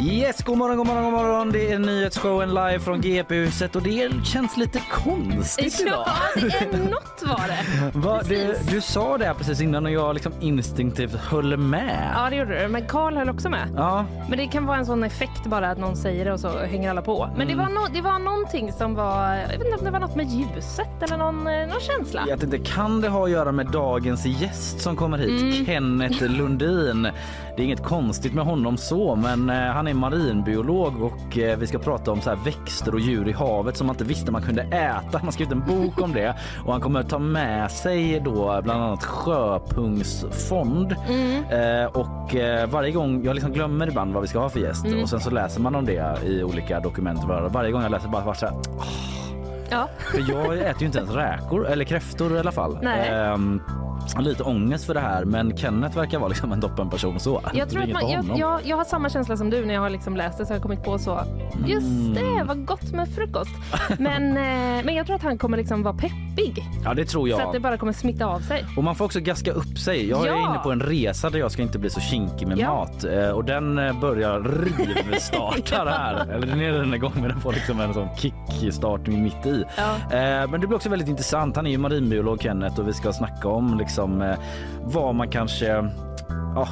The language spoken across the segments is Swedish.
Yes, god morgon, god morgon, god morgon. Det är nyhetsshowen live från GP-huset och det känns lite konstigt idag. Ja, det är något var det. Va, du, du sa det här precis innan och jag liksom instinktivt höll med. Ja, det gjorde du. Men Karl höll också med. Ja, Men det kan vara en sån effekt bara att någon säger det och så hänger alla på. Men det, var no det var någonting som var, jag vet inte om det var något med ljuset eller någon, eh, någon känsla. jag tänkte, kan det ha att göra med dagens gäst som kommer hit? Kenneth Lundin. Det är inget konstigt med honom så, men eh, han är marinbiolog och eh, vi ska prata om så här växter och djur i havet som man inte visste man kunde äta. Han har skrivit en bok om det och han kommer ta med sig då bland annat sjöpungsfond. Eh, och eh, varje gång, jag liksom glömmer ibland vad vi ska ha för gäst och sen så läser man om det i olika dokument. Varje gång jag läser bara vart så här, Ja. för jag äter ju inte ens räkor, eller kräftor i alla fall. Nej. Har lite ångest för det här men Kenneth verkar vara liksom en toppenperson så. Jag, tror är att man, jag, jag, jag har samma känsla som du när jag har liksom läst det så har jag kommit på så. Just det, vad gott med frukost. Men, eh, men jag tror att han kommer liksom vara peppig. Ja det tror Så att jag. det bara kommer smitta av sig. Och man får också gaska upp sig. Jag är Ja. inne på en resa där jag ska inte bli så kinkig med Ja. mat. Eh, Och den eh, börjar rivstarta här. Eller den är redan igång men den får liksom en sån kickstart mitt i. Ja. Men det blir också väldigt intressant. Han är ju marinbiolog Kenneth och vi ska snacka om liksom Liksom, eh, vad man kanske ja,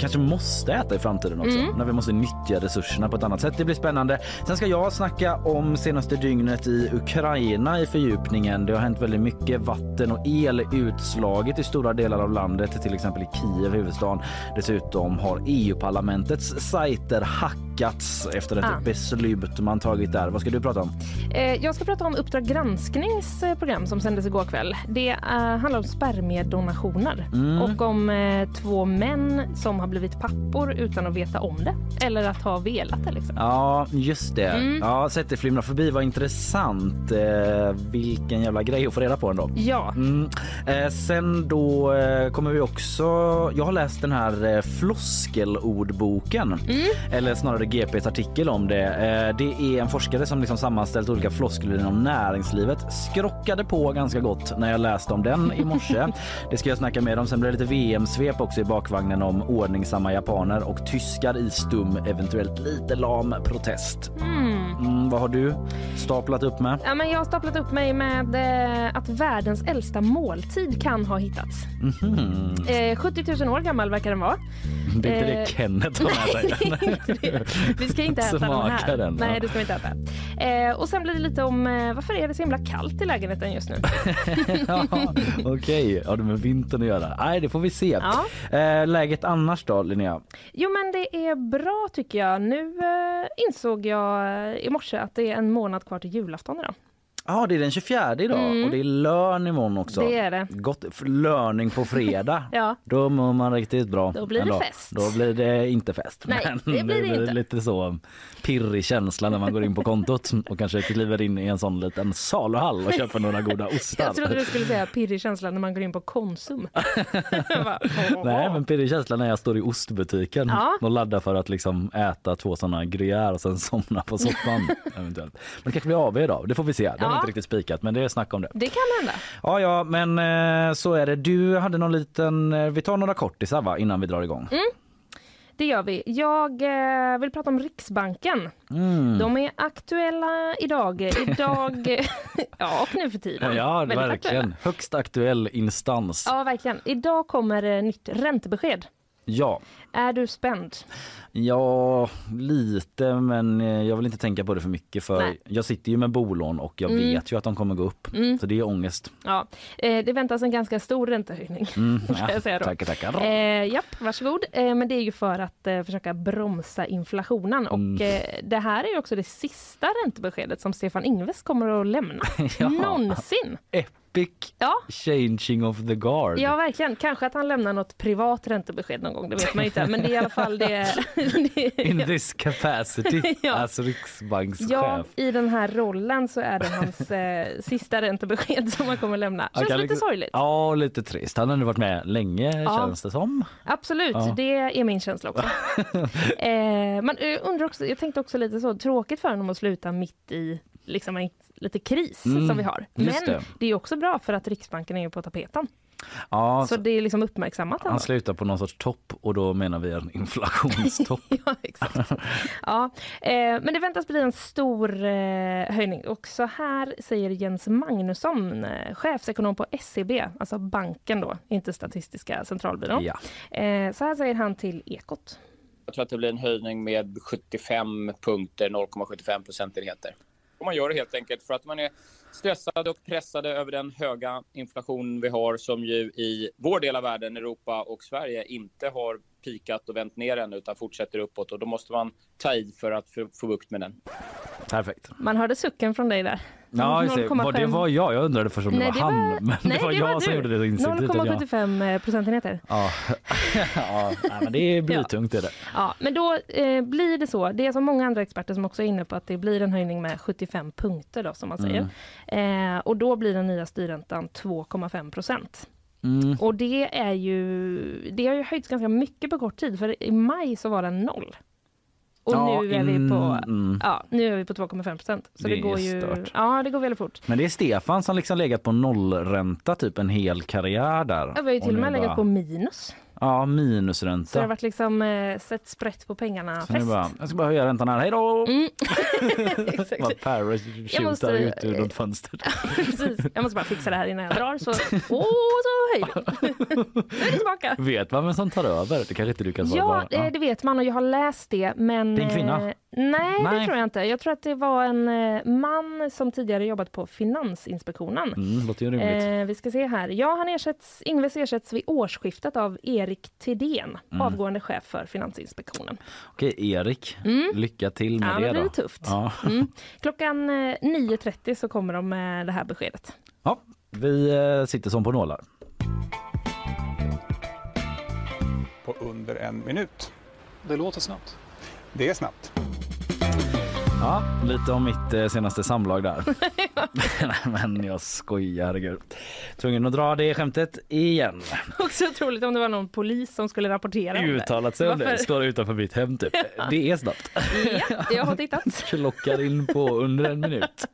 kanske måste äta i framtiden också Mm. när vi måste nyttja resurserna på ett annat sätt. Det blir spännande. Sen ska jag snacka om senaste dygnet i Ukraina i fördjupningen. Det har hänt väldigt mycket. Vatten och el utslaget i stora delar av landet, till exempel i Kiev, huvudstaden. Dessutom har EU-parlamentets sajter hackats efter ett Ah. beslut man tagit där. Vad ska du prata om? Eh, Jag ska prata om Uppdrag gransknings eh, program som sändes igår kväll. Det eh, handlar om spermiedonationer Mm. och om två män som har blivit pappor utan att veta om det eller att ha velat det. Liksom. Ja, just det. Mm. Ja, sätt det flimra förbi. Vad intressant. Eh, vilken jävla grej att få reda på ändå. Ja, Mm. Eh, sen då eh, kommer vi också... Jag har läst den här eh, floskelordboken. Eller snarare GPs artikel om det. Eh, det är en forskare som liksom sammanställt olika floskler inom näringslivet. Skrockade på ganska gott när jag läste om den i morse. det ska jag snacka mer om. Sen blir det lite VM-svep också i bakvagnen om ordningsamma japaner och tyskar i stum, eventuellt lite lam protest. Mm, vad har du staplat upp med? Ja, men jag har staplat upp mig med eh, att världens äldsta måltid kan ha hittats. Mhm. Eh, 70 000 år gammal verkar den vara. Det är inte det Eh, Kenneth har med sig. Det. vi ska inte äta den Smaka här. den. Nej, det ska vi inte äta. Eh, och sen blir det lite om eh, varför är det så himla kallt i lägenheten just nu? ja, Okej, har det med vintern att göra? Nej, det får vi se. Ja. Eh, läget annars då, Linnea? Jo, men det är bra tycker jag. Nu eh, insåg jag i morse att det är en månad kvar till julafton idag. Ja, det är den 24 idag och det är lörn imorgon också. Mm. Det är det. Gott lörning på fredag. Ja. Då mår man riktigt bra. Då blir det ändå. fest. Då blir det inte fest. Nej, men det blir det inte. lite så pirrig känsla när man går in på kontot och kanske kliver in i en sån liten saluhall och köper några goda ostar. Jag trodde du skulle säga pirrig känsla när man går in på Konsum. Bara, Nej, men pirrig känsla när jag står i ostbutiken Ja. och laddar för att liksom äta två såna gruyère och sen somna på soffan. eventuellt. Men det kanske blir AV idag, det får vi se. Det Ja. inte riktigt spikat men det är snack om det. Det kan hända. Ja, ja, men eh, så är det. Du hade någon liten, eh, vi tar några kortisar va, innan vi drar igång. Mm. Det gör vi. Jag eh, vill prata om Riksbanken. Mm. De är aktuella idag. Idag, ja och nu för tiden. Ja, Väldigt verkligen. aktuella. Högst aktuell instans. Ja, verkligen. Idag kommer eh, nytt räntebesked. Ja. Är du spänd? Ja, lite, men eh, jag vill inte tänka på det för mycket för Nej. jag sitter ju med bolån och jag Mm. vet ju att de kommer gå upp. Så det är ångest. Ja, eh, det väntas en ganska stor räntehöjning. Mm, säga då. Tackar, tackar. Eh, japp, varsågod. Eh, men det är ju för att eh, försöka bromsa inflationen. Och Mm. eh, det här är ju också det sista räntebeskedet som Stefan Ingves kommer att lämna. Ja. Någonsin. epic Ja. changing of the guard. Ja, verkligen. Kanske att han lämnar något privat räntebesked någon gång, det vet man inte. Men det är i alla fall det. In this capacity Ja. as riksbankschef. ja, i den här rollen så är det hans eh, sista räntebesked som han kommer lämna. Känns kan lite sorgligt. Ja, lite trist. Han har nu varit med länge Ja. känns det som. Absolut, Ja. det är min känsla också. eh, men jag undrar också, jag tänkte också lite så, tråkigt för honom att sluta mitt i liksom en lite kris Mm, som vi har. Men det. det. är också bra för att Riksbanken är på tapeten. Ja, Så det är liksom uppmärksammat. han ändå. slutar på någon sorts topp och då menar vi en inflationstopp. Ja, exakt. Ja, eh, men det väntas bli en stor eh, höjning och så här säger Jens Magnusson, eh, chefsekonom på SEB, alltså banken då, inte Statistiska centralbyrån. ja. Eh, så här säger han till Ekot. Jag tror att det blir en höjning med 75 punkter, 0,75 procentenheter. Och man gör det helt enkelt för att man är stressade och pressade över den höga inflation vi har som ju i vår del av världen, Europa och Sverige, inte har pikat och vänt ner än utan fortsätter uppåt och då måste man ta i för att få, bukt med den. Perfekt. Man hörde sucken från dig där. Ja. Var det 0,5. var jag. Jag undrade först om det Nej, var det han. var- Men Nej, det var det jag var som gjorde det instinktivt. att jag- 0,75 procentenheter. Ja, ja nej, men det är blytungt. Är det. Ja, men då eh, blir det så. Det är som många andra experter som också är inne på att det blir en höjning med 75 punkter då, som man säger. Eh, och då blir den nya styrräntan 2,5 procent. Mm. Och det är ju, det har ju höjts ganska mycket på kort tid, för i maj så var den noll. Och Ja, nu, är vi in- på, mm. ja, nu är vi på 2,5 procent. Så Det det, går ju, stört. ja, det går väldigt fort. Men det är Stefan som liksom legat på nollränta typ en hel karriär där. Ja, vi har ju till och med legat bara- på minus. Ja, Så det har minusränta. varit liksom eh, sett sprätt på pengarna Så fest. bara, jag ska bara höja räntan här. Hej då! Mm. Exakt. Parachutar måste- ut ur något fönster. Precis. Jag måste bara fixa det här innan jag drar. Så, och så vi. Nu är det tillbaka. Vet man vem som tar över? Det kanske inte du kan svara Ja, på. eh, det vet man och jag har läst det. Men, Det är en kvinna? eh, nej, Nej. det tror jag inte. Jag tror att det var en eh, man som tidigare jobbat på Finansinspektionen. Mm, låter ju rimligt. Eh, vi ska se här. Ja, han ersätts, Ingves ersätts vid årsskiftet av Erik Tidén, Mm. avgående chef för Finansinspektionen. Okej, Erik. Lycka till med Mm. Ja, det det blir tufft. Ja. Mm. Klockan eh, 9.30 så kommer de med det här beskedet. ja, vi eh, sitter som på nålar. på under en minut. Det låter snabbt. Det är snabbt. Ja, lite om mitt eh, senaste samlag där. Nej, Men jag skojar, herregud. Tvungen att dra det skämtet igen. Också otroligt om det var någon polis som skulle rapportera om. Uttalat sig om det. Står utanför mitt hem typ. Det är snabbt. Ja, jag har tittat. Klockar in på under en minut.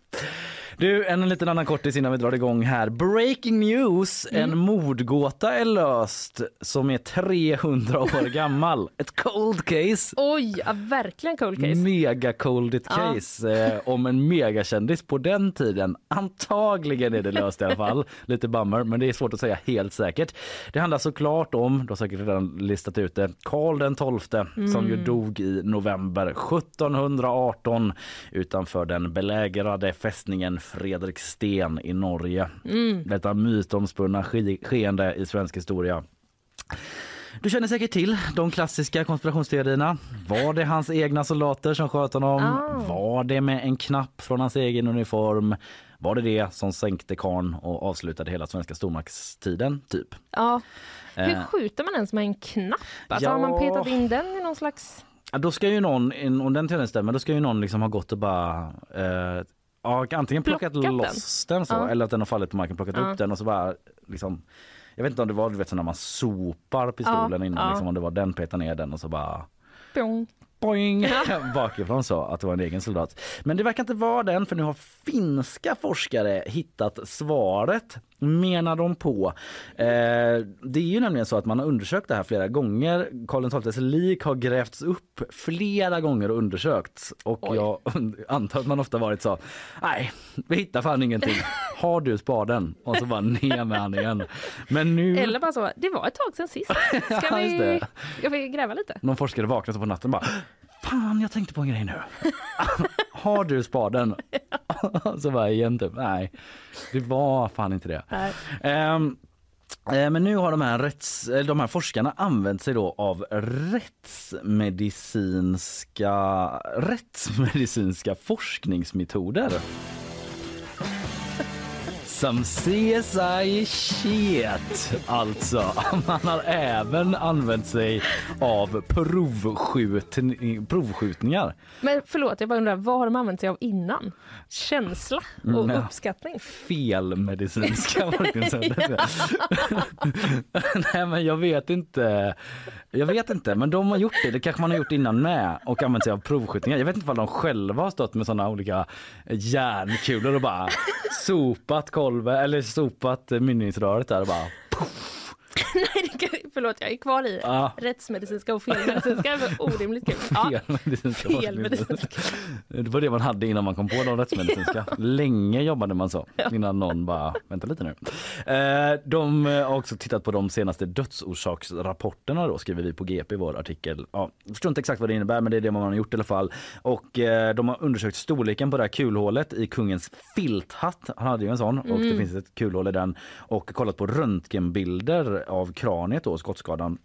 Du, en liten annan kortis innan vi drar igång här. Breaking news! Mm. En mordgåta är löst som är 300 år gammal. Ett cold case. Oj, ja, verkligen cold case. Mega cold Ja. case eh, om en megakändis på den tiden. Antagligen är det löst i alla fall. Lite bummer, men det är svårt att säga helt säkert. Det handlar såklart om, du har säkert redan listat ut det, Karl den XII som ju dog i november 1718 utanför den belägrade fästningen Fredriksten i Norge. Detta mytomspunna ske- skeende i svensk historia. Du känner säkert till de klassiska konspirationsteorierna. Var det hans egna soldater som sköt honom? Ah. Var det med en knapp från hans egen uniform? Var det det som sänkte karn och avslutade hela svenska stormaktstiden? Typ. Ja. Hur Eh. skjuter man ens med en knapp? Alltså, Har man Ja. petat in den i någon slags... Ja, då ska ju någon, om den teorin stämmer, då ska ju någon liksom ha gått och bara eh, ja, antingen plockat, Plockat den. loss den, så, Ja. eller att den har fallit på marken, plockat Ja. upp den och så bara liksom jag vet inte om det var du vet, så när man sopar pistolen Ja, innan, ja. liksom, om det var den peta ner den och så bara Pjong. boing bakifrån så att det var en egen soldat. Men det verkar inte vara den för nu har finska forskare hittat svaret menar de på. Eh, det är ju nämligen så att man har undersökt det här flera gånger. Karl XIIs lik har grävts upp flera gånger och undersökts och Oj. jag antar att man ofta varit så nej, vi hittar fan ingenting. Har du spaden? Och så bara ner med han igen. Men nu Eller bara så, det var ett tag sedan sist. Ska vi, ska vi gräva lite? någon forskare vaknar så på natten och bara Fan, jag tänkte på en grej nu. Har du spaden? så bara igen typ, nej, det var fan inte det. Ehm, eh, men nu har de här, rätts, eller de här forskarna använt sig då av rättsmedicinska, rättsmedicinska forskningsmetoder. Some CSI shit alltså. Man har även använt sig av provskjutning, provskjutningar. Men förlåt, jag bara undrar, vad har de använt sig av innan? Känsla och Mm, ja. uppskattning? Felmedicinska så. Nej men jag vet inte. Jag vet inte men de har gjort det. Det kanske man har gjort innan med och använt sig av provskjutningar. Jag vet inte om de själva har stått med sådana olika järnkulor och bara sopat kolvet eller sopat mynningsröret där och bara Nej, det kan, förlåt, jag är kvar i Ja. rättsmedicinska och felmedicinska. Orimligt kul. Ja. Felmedicinska Felmedicinska. Det var det man hade innan man kom på de rättsmedicinska. Länge jobbade man så innan någon bara, vänta lite nu. Eh, De har också tittat på de senaste dödsorsaksrapporterna då skriver vi på GP i vår artikel. Ja, jag förstår inte exakt vad det innebär men det är det man har gjort i alla fall. Och eh, de har undersökt storleken på det här kulhålet i kungens filthatt. Han hade ju en sån och det finns ett kulhål i den och kollat på röntgenbilder av kraniet då, skottskadan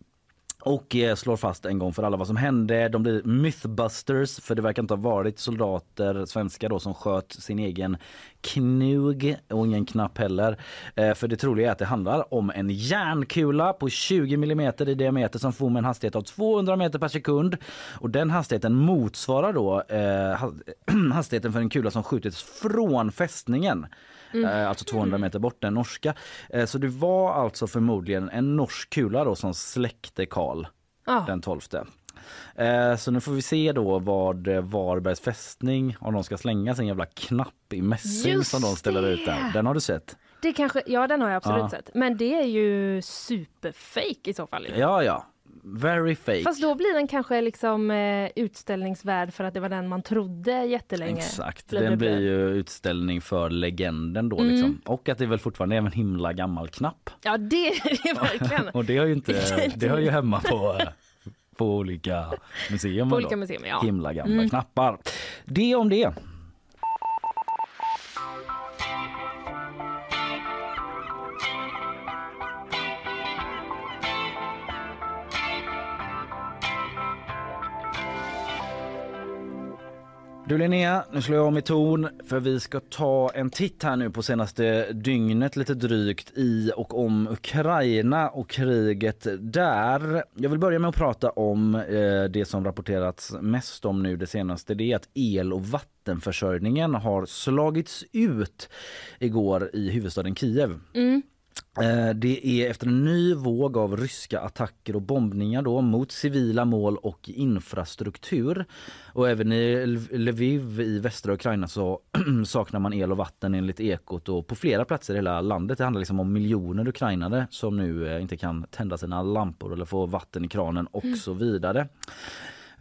och eh, slår fast en gång för alla vad som hände. De blir mythbusters för det verkar inte ha varit soldater, svenskar då, som sköt sin egen knug och ingen knapp heller. Eh, för det troliga är att det handlar om en järnkula på 20 mm i diameter som for med en hastighet av 200 meter per sekund. Och den hastigheten motsvarar då eh, hastigheten för en kula som skjutits från fästningen. Eh, alltså 200 meter bort, den norska. Eh, så det var alltså förmodligen en norsk kula då som släckte Karl Ja. den 12. Eh, så nu får vi se då vad Varbergs fästning, om de ska slänga sin jävla knapp i mässing som de ställer ut där. det! Den har du sett? Det kanske, ja, den har jag absolut Ja. sett. Men det är ju superfake i så fall. Ja, ja. Very fake. Fast då blir den kanske liksom eh, utställningsvärd för att det var den man trodde jättelänge. Exakt, bla, den blir ju utställning för legenden då Mm. liksom. Och att det väl fortfarande är en himla gammal knapp. Ja, det är det verkligen. Och det har ju inte, det hör ju hemma på, eh, på olika museum. På olika museum, ja. Himla gamla knappar. Det om det. Du Linnea, nu slår jag om i ton för vi ska ta en titt här nu på senaste dygnet lite drygt i och om Ukraina och kriget där. Jag vill börja med att prata om eh, det som rapporterats mest om nu det senaste. Det är att el och vattenförsörjningen har slagits ut igår i huvudstaden Kiev. Mm. Det är efter en ny våg av ryska attacker och bombningar då mot civila mål och infrastruktur. Och även i Lv- Lviv i västra Ukraina så saknar man el och vatten enligt Ekot och på flera platser i hela landet. Det handlar liksom om miljoner ukrainare som nu eh, inte kan tända sina lampor eller få vatten i kranen och så vidare.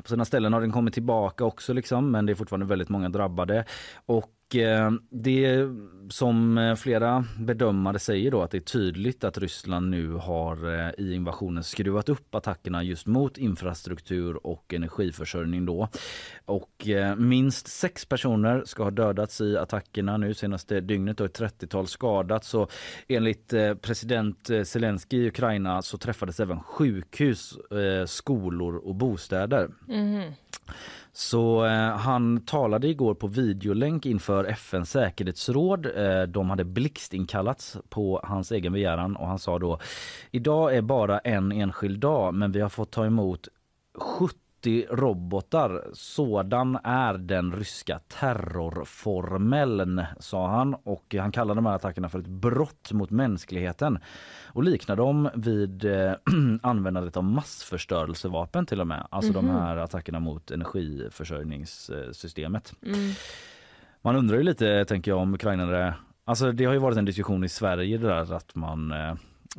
På sina ställen har den kommit tillbaka också liksom, men det är fortfarande väldigt många drabbade. Och eh, Eh, det som eh, flera bedömare säger då att det är tydligt att Ryssland nu har eh, i invasionen skruvat upp attackerna just mot infrastruktur och energiförsörjning då. Och minst sex personer ska ha dödats i attackerna nu senaste dygnet och ett 30-tal skadats. Så enligt president Zelensky i Ukraina så träffades även sjukhus, skolor och bostäder. Mhm. Så eh, han talade igår på videolänk inför FNs säkerhetsråd. Eh, de hade blixtinkallats på hans egen begäran och han sa då Idag är bara en enskild dag men vi har fått ta emot 70 robotar. Sådan är den ryska terrorformeln, sa han. Och han kallade de här attackerna för ett brott mot mänskligheten och liknar dem vid eh, användandet av massförstörelsevapen till och med. Alltså de här attackerna mot energiförsörjningssystemet. Man undrar ju lite, tänker jag, om ukrainare... Alltså det har ju varit en diskussion i Sverige där att man, eh,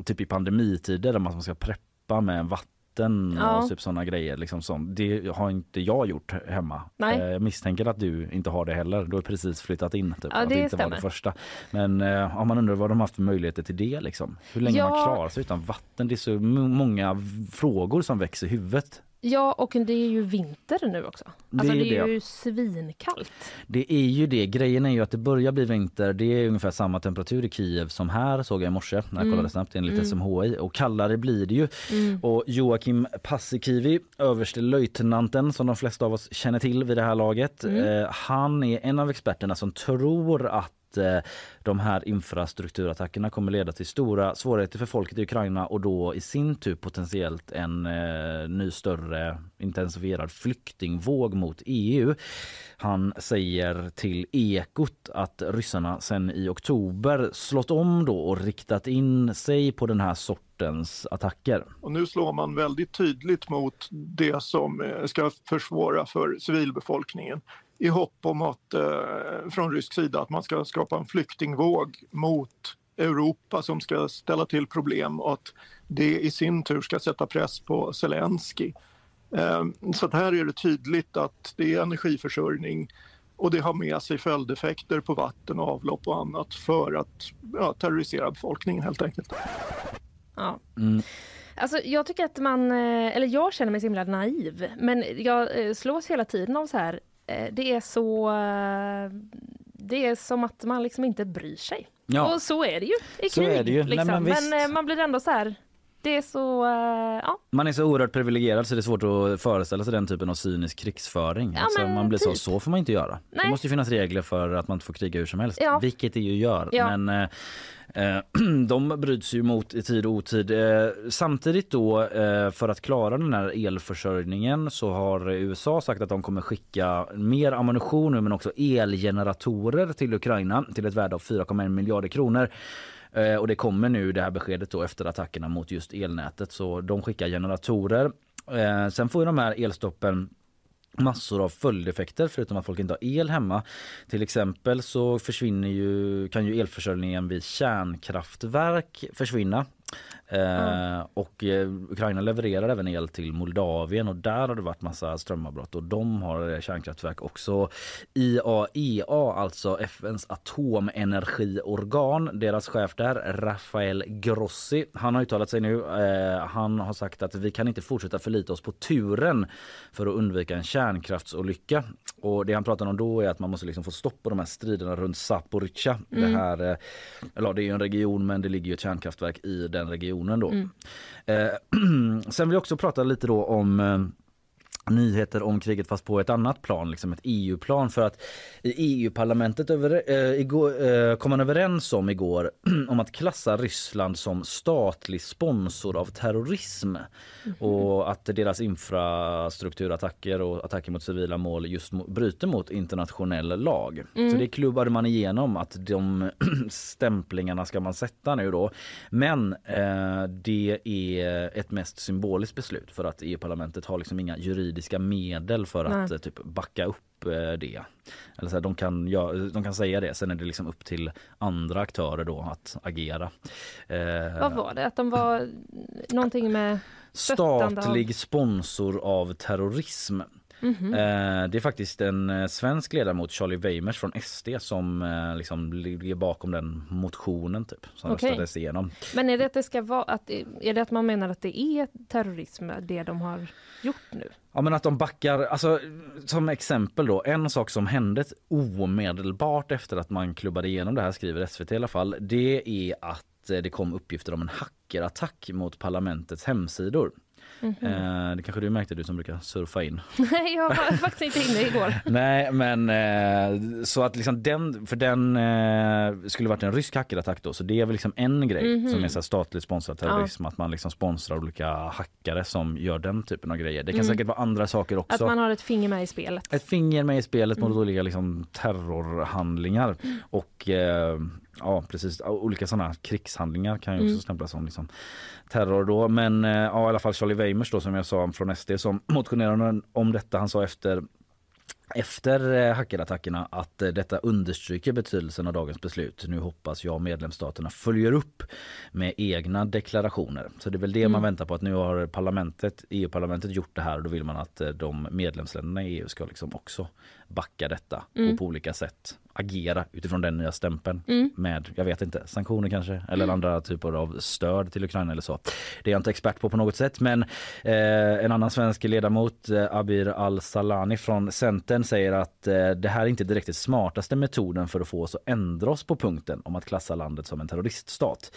typ i pandemitider, där man ska preppa med vatten Ja. och typ sådana grejer. Liksom sånt. Det har inte jag gjort hemma. Nej. Eh, Jag misstänker att du inte har det heller. Du har precis flyttat in. Typ, Ja, att det inte var det första. Men eh, ja, man undrar vad de haft för möjligheter till det. Liksom. Hur länge Ja. man klarar sig utan vatten. Det är så många frågor som växer i huvudet. Ja, och det är ju vinter nu också. Alltså Det det är är, det. ju svinkallt. Det är ju det. Grejen är ju att det börjar bli vinter. Det är ungefär samma temperatur i Kiev som här såg jag i morse när jag kollade snabbt enligt SMHI. Och kallare blir det ju. Och Joakim Paasikivi, överste löjtnanten som de flesta av oss känner till vid det här laget. Eh, han är en av experterna som tror att att eh, de här infrastrukturattackerna kommer leda till stora svårigheter för folket i Ukraina och då i sin tur potentiellt en eh, ny större intensifierad flyktingvåg mot EU. Han säger till Ekot att ryssarna sen i oktober slått om då och riktat in sig på den här sortens attacker. Och nu slår man väldigt tydligt mot det som eh, ska försvåra för civilbefolkningen i hopp om att eh, från rysk sida att man ska skapa en flyktingvåg mot Europa som ska ställa till problem och att det i sin tur ska sätta press på Zelensky. Eh, så att här är det tydligt att det är energiförsörjning och det har med sig följdeffekter på vatten, avlopp och annat för att ja, terrorisera befolkningen helt enkelt. Ja. Mm. Alltså, jag tycker att man, eh, eller jag känner mig så himla naiv, men jag eh, slås hela tiden av så här, det är så, det är som att man liksom inte bryr sig. Ja. Och så är det ju i krig. ju. Nej, Liksom. men visst. men man blir ändå så här, det är så, ja. Man är så oerhört privilegierad så det är svårt att föreställa sig den typen av cynisk krigsföring. Ja, alltså, man blir så, typ. så får man inte göra. Det Nej. måste ju finnas regler för att man inte får kriga hur som helst. Ja. Vilket det ju gör. Ja. Men eh, de bryts ju mot i tid och otid. Samtidigt då för att klara den här elförsörjningen så har USA sagt att de kommer skicka mer ammunition nu, men också elgeneratorer till Ukraina till ett värde av 4,1 miljarder kronor. Eh, Och det kommer nu det här beskedet då efter attackerna mot just elnätet. Så de skickar generatorer. Eh, Sen får ju de här elstoppen massor av följdeffekter förutom att folk inte har el hemma. Till exempel så försvinner ju, kan ju elförsörjningen vid kärnkraftverk försvinna. Eh, och eh, Ukraina levererar även el till Moldavien och där har det varit massa strömavbrott och de har eh, kärnkraftverk också. IAEA, alltså FNs atomenergiorgan, deras chef där, Rafael Grossi, han har uttalat sig nu. Eh, han har sagt att vi kan inte fortsätta förlita oss på turen för att undvika en kärnkraftsolycka. Och det han pratar om då är att man måste liksom få stopp på de här striderna runt Zaporizjzja. Det här, eh, eller det är ju en region men det ligger ju ett kärnkraftverk i den regionen då. Eh, sen vill jag också prata lite då om eh, nyheter om kriget fast på ett annat plan, liksom ett EU-plan. För att EU-parlamentet över, eh, igår, eh, kom man överens om igår om att klassa Ryssland som statlig sponsor av terrorism. Och att deras infrastrukturattacker och attacker mot civila mål just bryter mot internationell lag. Så det klubbade man igenom att de stämplingarna ska man sätta nu då. Men eh, det är ett mest symboliskt beslut för att EU-parlamentet har liksom inga juridiska medel för att Nej. eh, typ backa upp eh, det. Eller så här, de, kan, ja, de kan säga det, sen är det liksom upp till andra aktörer då att agera. Eh, Vad var det? Att de var någonting med av- Statlig sponsor av terrorism. Mhm. Eh, det är faktiskt en eh, svensk ledamot, Charlie Weimers från SD som eh, liksom ligger bakom den motionen typ, som Okej. röstades igenom. Men är det att det ska vara, att, är det att man menar att det är terrorism, det de har gjort nu? Ja men att de backar, alltså som exempel då, en sak som hände omedelbart efter att man klubbade igenom det här skriver SVT i alla fall, det är att det kom uppgifter om en hackerattack mot parlamentets hemsidor. Eh, det kanske du märkte du som brukar surfa in. Nej, jag var faktiskt inte inne igår. Nej men eh, så att liksom den, för den eh, skulle varit en rysk hackerattack då så det är väl liksom en grej Mhm. som är så statligt sponsrad terrorism att man liksom sponsrar olika hackare som gör den typen av grejer. Det kan säkert vara andra saker också. Mm. Att man har ett finger med i spelet. Ett finger med i spelet mot Mm. olika liksom, terrorhandlingar och eh, ja precis olika sådana krigshandlingar kan ju också Mm. stämplas som liksom, terror då. Men eh, ja, i alla fall Charlie Weimers då som jag sa från SD som motionerade om detta. Han sa efter efter eh, hackerattackerna att eh, detta understryker betydelsen av dagens beslut. Nu hoppas jag medlemsstaterna följer upp med egna deklarationer. Så det är väl det man väntar på att nu har parlamentet, EU-parlamentet gjort det här och då vill man att de medlemsländerna i EU ska liksom också backa detta och på olika sätt agera utifrån den nya stämpeln med, jag vet inte, sanktioner kanske eller andra typer av stöd till Ukraina eller så. Det är jag inte expert på på något sätt men eh, en annan svensk ledamot, eh, Abir Al-Salani från Centern säger att eh, det här är inte direkt den smartaste metoden för att få oss att ändra oss på punkten om att klassa landet som en terroriststat.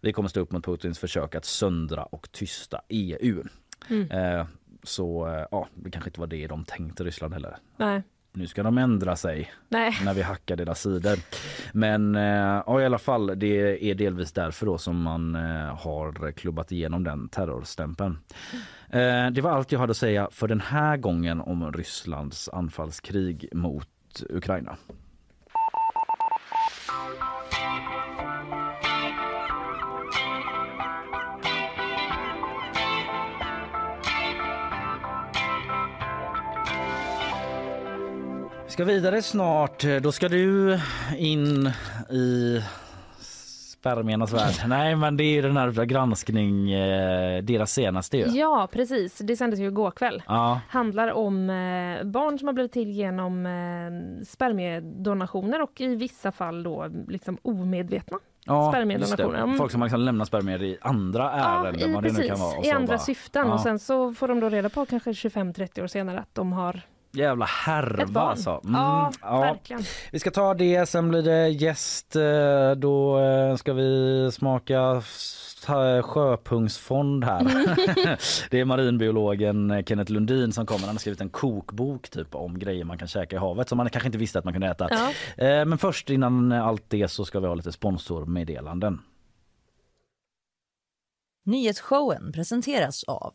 Vi kommer stå upp mot Putins försök att söndra och tysta EU. Eh, så eh, ja, det kanske inte var det de tänkte Ryssland heller. Nej. Nu ska de ändra sig Nej. när vi hackar deras sidor. Men eh, ja, i alla fall, det är delvis därför då som man eh, har klubbat igenom den terrorstämpeln. Eh, det var allt jag hade att säga för den här gången om Rysslands anfallskrig mot Ukraina. Ska vidare snart. Då ska du in i spermiernas värld. Nej, men det är ju den här granskning, eh, deras senaste ju. Ja, precis. Det sändes ju igår kväll. Ja, handlar om eh, barn som har blivit till genom eh, spermiedonationer och i vissa fall då liksom omedvetna. ja Spermiedonationer. Mm. Folk som har liksom lämnat spermier i andra ärenden. i, nu kan precis, i andra bara, syften ja. och sen så får de då reda på kanske 25-30 år senare att de har Jävla härva alltså. Mm, ja, ja. verkligen. Vi ska ta det, sen blir det gäst. eh, Då eh, ska vi smaka sjöpungsfond här. det är marinbiologen Kenneth Lundin som kommer. Han har skrivit en kokbok typ om grejer man kan käka i havet som man kanske inte visste att man kunde äta. Ja. Eh, Men först innan allt det så ska vi ha lite sponsormeddelanden. Nyhetsshowen presenteras av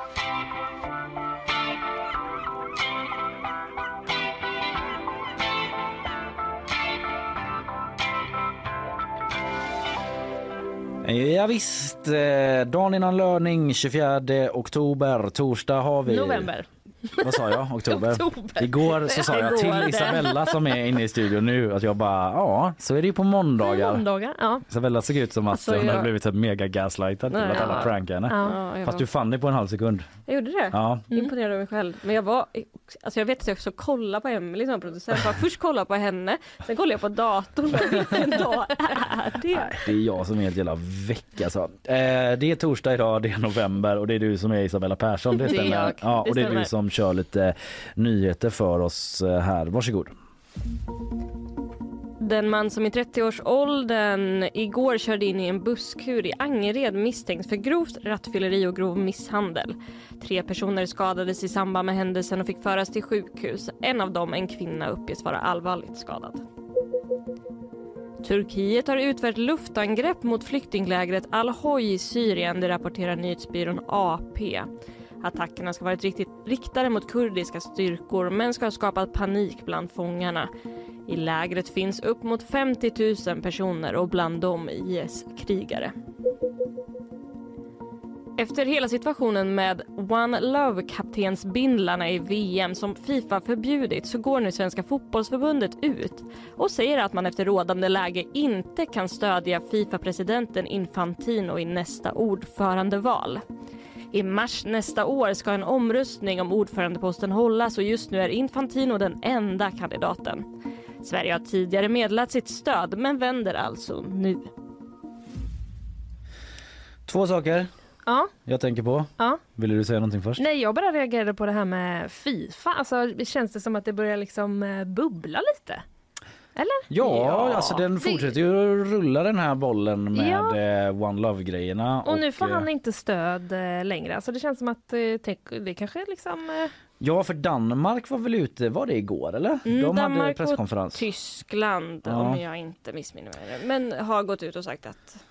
Ja, visst, eh, dagen innan löning 24 oktober, torsdag har vi... November. Vad sa jag? Oktober? Oktober. Igår så sa jag till det. Isabella som är inne i studion nu att jag bara ja, så är det ju på måndagar. Måndagar. Ja. Isabella såg ut som att Alltså, hon hade jag- blivit typ mega gaslightad till att alla ja. prankade henne. Ja. Ja, Fast du fann det på en halv sekund. jag gjorde det. Ja. Imponerad av mig själv. Men jag var, alltså jag vet att jag också kollade på Emelie som producent. Jag först kollade på henne, sen kollade jag på datorn. Vilken dag är det? Det är jag som är helt jävla väck alltså. Eh, det är torsdag idag, det är november och det är du som är Isabella Persson. Det Det är stämmer. jag. Ja, Det och det är du som kör lite nyheter för oss eh, här. Varsågod. Den man som i 30-årsåldern igår körde in i en busskur i Angered misstänks för grovt rattfylleri och grov misshandel. Tre personer skadades i samband med händelsen och fick föras till sjukhus. En av dem, en kvinna, uppges vara allvarligt skadad. Turkiet har utfört luftangrepp mot flyktinglägret Al-Hoj i Syrien, det rapporterar nyhetsbyrån AP. Attackerna ska ha varit riktigt riktade mot kurdiska styrkor men ska ha skapat panik bland fångarna. I lägret finns upp mot 50 000 personer och bland dem IS-krigare. Efter hela situationen med One Love-kaptensbindlarna i VM som Fifa förbjudit så går nu Svenska fotbollsförbundet ut och säger att man efter rådande läge inte kan stödja Fifa-presidenten Infantino i nästa ordförandeval. I mars nästa år ska en omröstning om ordförandeposten hållas och just nu är Infantino den enda kandidaten. Sverige har tidigare meddelat sitt stöd men vänder alltså nu. Två saker Ja, jag tänker på. ja. Ville du säga någonting först? Nej, jag bara reagerade på det här med Fifa. Alltså, det känns det som att det börjar liksom eh, bubbla lite? Eller? Ja, Ja, alltså den fortsätter ju rulla den här bollen med Ja. eh, One Love-grejerna. Och nu får eh, han inte stöd eh, längre. Alltså det känns som att eh, tänk, det kanske liksom... Eh, Ja, för Danmark var väl ute, var det igår eller? Mm, De hade Danmark och presskonferens. Tyskland, Ja. om jag inte missminner mig, men har gått ut och sagt att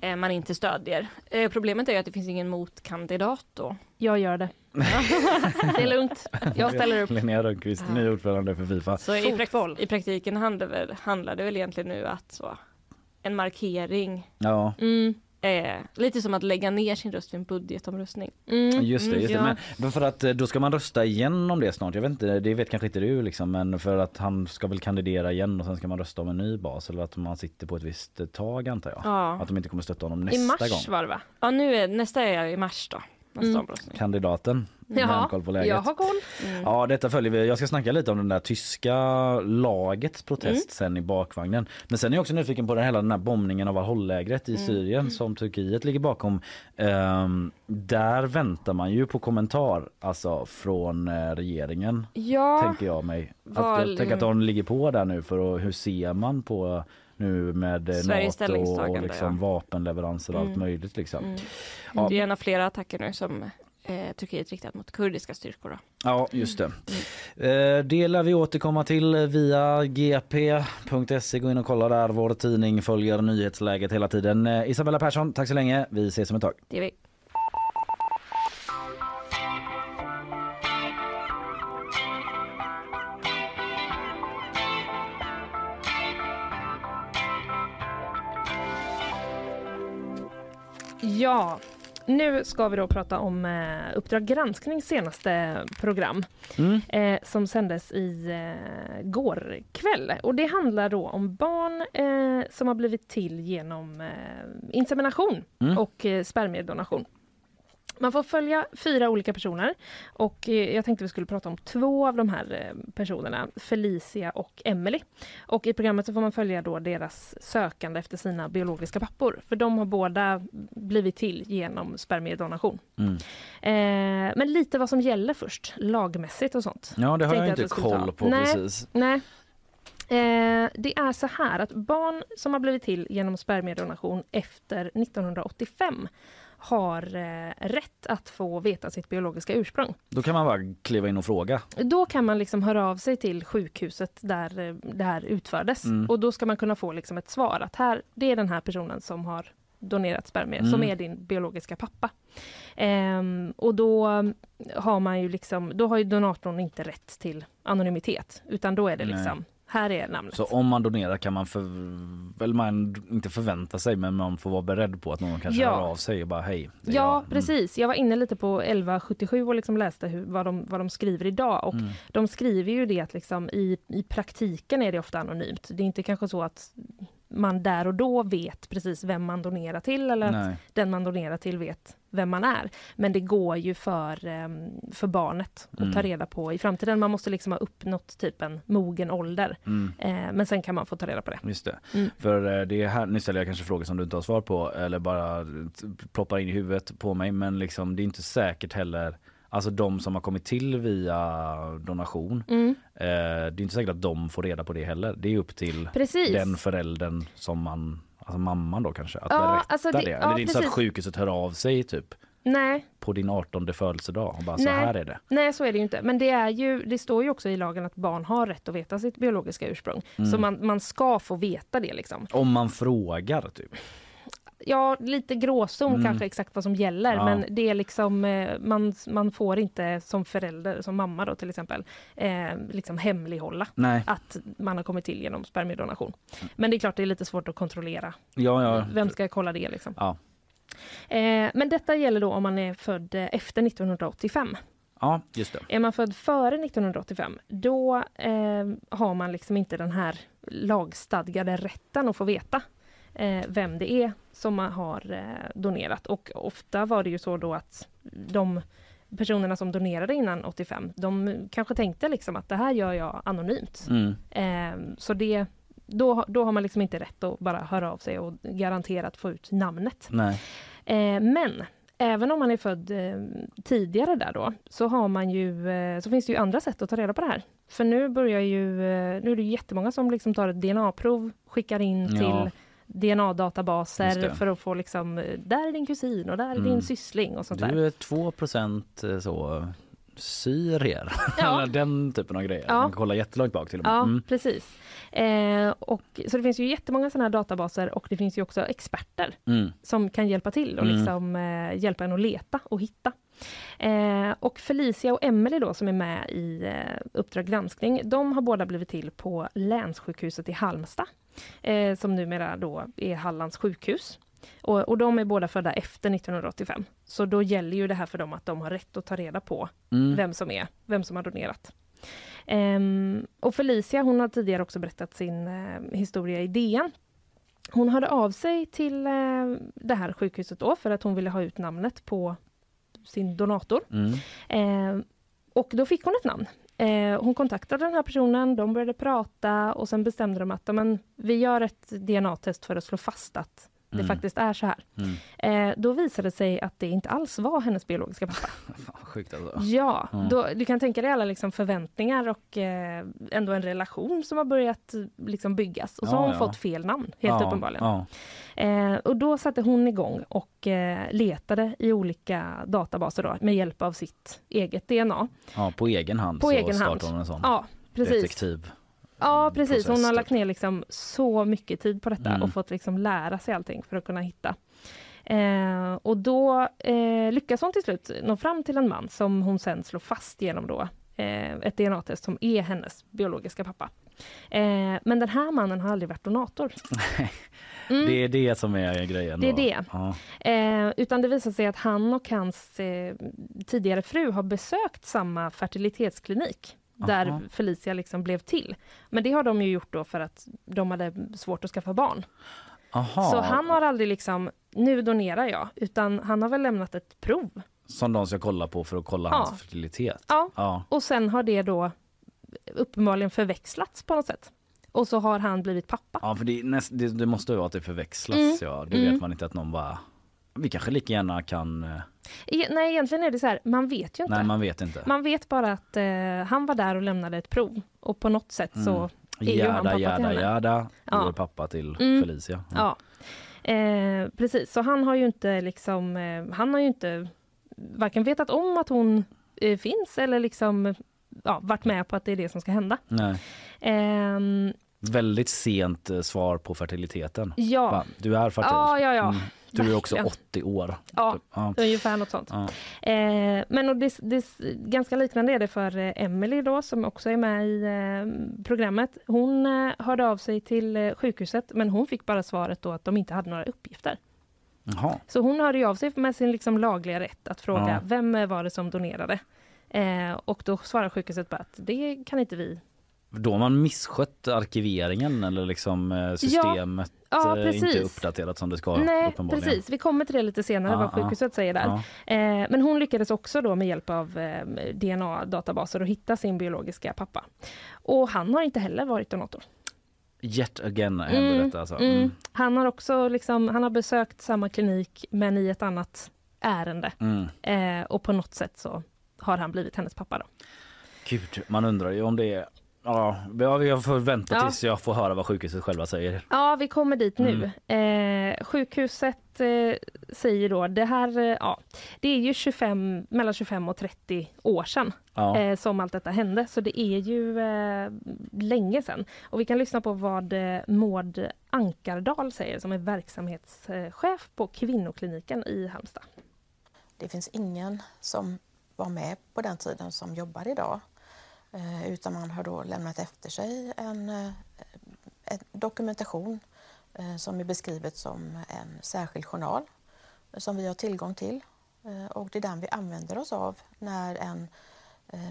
eh, man inte stödjer. Eh, problemet är ju att det finns ingen motkandidat då. jag gör det. Det är lugnt. Jag ställer upp. Linnea Rönnqvist, Ja. ny ordförande för Fifa. Så i, i praktiken handlar, väl, handlar det väl egentligen nu att så, en markering Ja, Mm. är lite som att lägga ner sin röst vid en budgetomröstning. Mm. just det. Just det. ja. Men, för att eh, då ska man rösta igen om det snart. Jag vet inte, det vet kanske inte du liksom, men för att han ska väl kandidera igen och sen ska man rösta om en ny bas eller att man sitter på ett visst eh, tag antar jag. Ja. Att de inte kommer stötta honom nästa I mars gång. var det va? Ja, nu är, nästa är i mars då, nästa Mm. omröstning. Kandidaten. Ja, koll på läget. jag har koll. Ja, detta följer vi. Jag ska snacka lite om den där tyska lagets protest sen i bakvagnen. Men sen är jag också nyfiken på den, hela den här bombningen av Al-Hol-lägret i Syrien som Turkiet ligger bakom. Ehm, där väntar man ju på kommentar alltså från eh, regeringen, Ja, tänker jag mig. Att, jag tänker att de ligger på där nu för att, hur ser man på nu med eh, Sveriges NATO och liksom ja. vapenleveranser och allt Mm. möjligt liksom. Mm. Ja. det är en av flera attacker nu som eh, Turkiet riktat mot kurdiska styrkor. Då. Ja, just det. Eh, Det lär vi återkomma till via gp.se. Gå in och kolla där. Vår tidning följer nyhetsläget hela tiden. Eh, Isabella Persson, tack så länge. Vi ses om ett tag. Det är vi. Ja, nu ska vi då prata om eh, Uppdrag gransknings senaste program Mm. eh, som sändes i eh, går kväll. Och det handlar då om barn eh, som har blivit till genom eh, insemination Mm. och eh, spermiedonation. Man får följa fyra olika personer och eh, jag tänkte vi skulle prata om två av de här eh, personerna, Felicia och Emily. Och i programmet så får man följa då deras sökande efter sina biologiska pappor, för de har båda blivit till genom spermiedonation. Mm. Eh, men lite vad som gäller först, lagmässigt och sånt. Ja, det har jag att inte ta. koll på Nej. precis. Nej. Eh, det är så här att barn som har blivit till genom spermiedonation efter 1985 har eh, rätt att få veta sitt biologiska ursprung. Då kan man bara kliva in och fråga. Då kan man liksom höra av sig till sjukhuset där eh, det här utfördes Mm. och då ska man kunna få liksom ett svar att här, det är den här personen som har donerat spermier, som Mm. är din biologiska pappa. Ehm, och då har man ju liksom, då har ju donatorn inte rätt till anonymitet, utan då är det Nej. Här är namnet. Så om man donerar kan man, för, väl man inte förvänta sig men man får vara beredd på att någon kanske Ja. hör av sig och bara hej. Ja, jag. Mm. precis. Jag var inne lite på 1177 och liksom läste hur, vad, de, vad de skriver idag. Och Mm. De skriver ju det att liksom i, i praktiken är det ofta anonymt. Det är inte kanske så att man där och då vet precis vem man donerar till eller att Nej. den man donerar till vet vem man är. Men det går ju för, ehm, för barnet att Mm. ta reda på i framtiden. Man måste liksom ha uppnått typ en mogen ålder. Mm. Eh, men sen kan man få ta reda på det. Just det. Mm. För eh, det är här, nu ställer jag kanske frågor som du inte har svar på eller bara ploppar in i huvudet på mig men liksom det är inte säkert heller Alltså de som har kommit till via donation, Mm. eh, det är inte säkert att de får reda på det heller. Det är upp till Precis. den föräldern som man, alltså mamman då kanske, att Ja, berätta alltså det. det- Eller ja, det är inte så att sjukhuset hör av sig typ Nej, på din 18 födelsedag och bara så Nej. här är det. Nej, så är det ju inte. Men det, är ju, det står ju också i lagen att barn har rätt att veta sitt biologiska ursprung. Mm. Så man, man ska få veta det. Liksom. Om man frågar typ. Ja, lite gråzon Mm. kanske exakt vad som gäller. Ja. Men det är liksom, eh, man, man får inte som förälder, som mamma då till exempel, eh, liksom hemlighålla Nej, att man har kommit till genom spermiedonation. Men det är klart det är lite svårt att kontrollera. ja, ja. Vem ska kolla det liksom? Ja. Eh, men detta gäller då om man är född eh, efter 1985. Ja, just det. Är man född före 1985, då eh, har man liksom inte den här lagstadgade rätten att få veta vem det är som man har eh, donerat. Och ofta var det ju så då att de personerna som donerade innan 85, de kanske tänkte liksom att det här gör jag anonymt. Mm. Eh, så det, då, då har man liksom inte rätt att bara höra av sig och garanterat få ut namnet. Nej. Eh, men även om man är född eh, tidigare där då, så, har man ju, eh, så finns det ju andra sätt att ta reda på det här. För nu börjar ju, eh, nu är det jättemånga som liksom tar ett DNA-prov, skickar in Ja. till DNA-databaser för att få liksom, eh, där är din kusin och där är Mm. din syssling och sånt där. Du är 2% så syrier. Ja. Eller den typen av grejer. Ja. Man kan kolla jättelångt bak till och med. Ja, Mm. precis. Eh, och, så det finns ju jättemånga sådana här databaser och det finns ju också experter Mm. som kan hjälpa till och Mm. liksom, eh, hjälpa en att leta och hitta. Eh, och Felicia och Emelie då som är med i eh, Uppdrag granskning, de har båda blivit till på länssjukhuset i Halmstad, eh, som numera då är Hallands sjukhus. Och, och de är båda födda efter 1985. Så då gäller ju det här för dem att de har rätt att ta reda på Mm. vem som är, vem som har donerat. Ehm, och Felicia hon har tidigare också berättat sin eh, historia i DN. Hon hörde av sig till eh, det här sjukhuset då för att hon ville ha ut namnet på sin donator. Mm. Eh, och då fick hon ett namn. Eh, hon kontaktade den här personen, de började prata och sen bestämde de att men, vi gör ett DNA-test för att slå fast att det Mm. faktiskt är så här. Mm. Eh, då visade det sig att det inte alls var hennes biologiska pappa. Fan, sjukt alltså. Ja, Ja. då, du kan tänka dig alla liksom förväntningar och eh, ändå en relation som har börjat liksom byggas. Och så Ja, har hon ja. fått fel namn, helt ja, uppenbarligen. Eh, och då satte hon igång och eh, letade i olika databaser då, med hjälp av sitt eget DNA. ja, på egen hand På så egen hand. hon en sån Ja, precis. detektiv. Ja, precis. Hon process, har typ. lagt ner liksom så mycket tid på detta Mm. och fått liksom lära sig allting för att kunna hitta. Eh, och då eh, lyckas hon till slut nå fram till en man som hon sen slår fast genom då, eh, ett DNA-test som är hennes biologiska pappa. Eh, men den här mannen har aldrig varit donator. Mm. Det är det som är grejen. Det är då. det. Ja. Eh, utan det visar sig att han och hans eh, tidigare fru har besökt samma fertilitetsklinik där Aha. Felicia liksom blev till. Men det har de ju gjort då för att de hade svårt att skaffa barn. Aha. Så han har aldrig liksom, nu donerar jag, utan han har väl lämnat ett prov. Som de ska kolla på för att kolla Ja. hans fertilitet. Ja. Ja. Och sen har det då uppenbarligen förväxlats på något sätt. Och så har han blivit pappa. Ja, för det, näst, det, det måste ju vara att det förväxlas. Mm. Ja. Det Mm. vet man inte att någon bara... Vi kanske lika gärna kan... eh, E- nej, egentligen är det så här, man vet ju inte. Nej, man vet inte. Man vet bara att eh, han var där och lämnade ett prov. Och på något sätt så Mm. är ju han pappa Jada, till henne. jada. Ja. Pappa till Mm. Felicia. Ja, eh, precis. Så han har ju inte liksom, eh, han har ju inte varken vetat om att hon eh, finns eller liksom ja, varit med på att det är det som ska hända. Nej. Ehm, Väldigt sent eh, svar på fertiliteten. ja, Va? Du är fertil. ja, ja, ja. Mm. Du är också Verkligen. 80 år. Ja, Ja. ungefär något sånt. Ja. Eh, men och det, det, ganska liknande är det för eh, Emily då som också är med i eh, programmet. Hon eh, hörde av sig till eh, sjukhuset men hon fick bara svaret då att de inte hade några uppgifter. Jaha. Så hon hörde av sig med sin liksom lagliga rätt att fråga Ja. vem eh, var det som donerade? Och då svarar sjukhuset bara att det kan inte vi. Då har man misskött arkiveringen eller liksom eh, systemet Ja, eh, inte uppdaterat som det ska Nej, precis. Vi kommer till det lite senare Ja, vad ja. sjukhuset säger där. Ja. Eh, men hon lyckades också då med hjälp av DNA-databaser att hitta sin biologiska pappa. Och han har inte heller varit donator. Yet again händer Mm, detta alltså. Mm. Mm. Han har också liksom, han har besökt samma klinik men i ett annat ärende. Mm. Eh, och på något sätt så har han blivit hennes pappa då. Gud, man undrar ju om det är Ja, jag får vänta Ja. tills jag får höra vad sjukhuset själva säger. Ja, vi kommer dit nu. Mm. Eh, sjukhuset eh, säger då, det här, eh, ja, det är ju 25, mellan 25 och 30 år sedan Ja. eh, som allt detta hände, så det är ju eh, länge sedan. Och vi kan lyssna på vad eh, Maud Ankardal säger som är verksamhetschef på kvinnokliniken i Halmstad. Det finns ingen som var med på den tiden som jobbar idag. Eh, utan man har då lämnat efter sig en, eh, en dokumentation eh, som är beskrivet som en särskild journal som vi har tillgång till. Och det är den vi använder oss av när en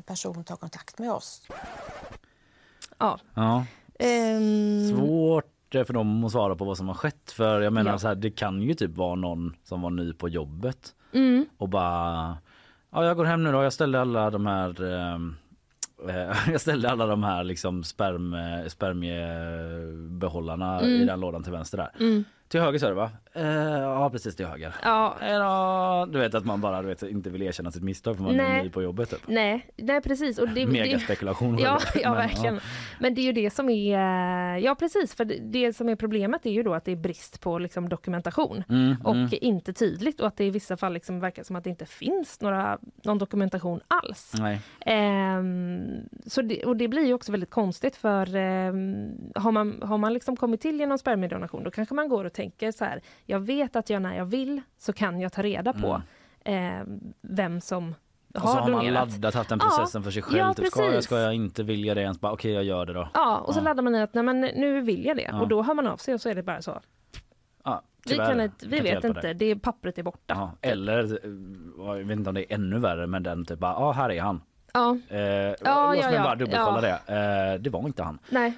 person tar kontakt med oss. Ja. ja. Ehm, Svårt för dem att svara på vad som har skett för jag menar Ja. så här, det kan ju typ vara någon som var ny på jobbet mm, och bara ja jag går hem nu då jag ställde alla de här eh, jag ställde alla de här liksom sperm, eh, spermiebehållarna i Mm. den lådan till vänster där. mm, Till höger sa du va? Eh, ja precis till höger. ja, Hej då. Du vet att man bara du vet, inte vill erkänna sitt misstag för man är Nej. ny på jobbet. Typ. nej, nej precis. Och det, det, Megaspekulation. Ja, självklart. ja Men, verkligen. Men det är ju det som är, ja precis, för det, det som är problemet är ju då att det är brist på liksom, dokumentation Mm, och mm. inte tydligt och att det i vissa fall liksom verkar som att det inte finns några, någon dokumentation alls. Ehm, så det, och det blir ju också väldigt konstigt för ehm, har man, har man liksom kommit till genom spermiedonation då kanske man går och tänker så här, jag vet att jag när jag vill så kan jag ta reda på ehm, vem som Och så har har man laddat haft den Ja, processen för sig själv. ja, typ, ska jag, ska jag inte vilja det ens? Bara, Okej jag gör det då. Ja, och så Ja. laddar man i att nej, men nu vill jag det. Ja. Och då hör man av sig och så är det bara så. Ja, Vi, tyvärr, kan inte, vi kan vet inte, dig. det pappret är borta. Ja, eller eh, jag vet inte om det är ännu värre men den typ bara, ja här är han. Ja, Eh, Ja, låt ja, mig ja. bara dubbelkolla Ja. det. Eh, det var inte han. nej.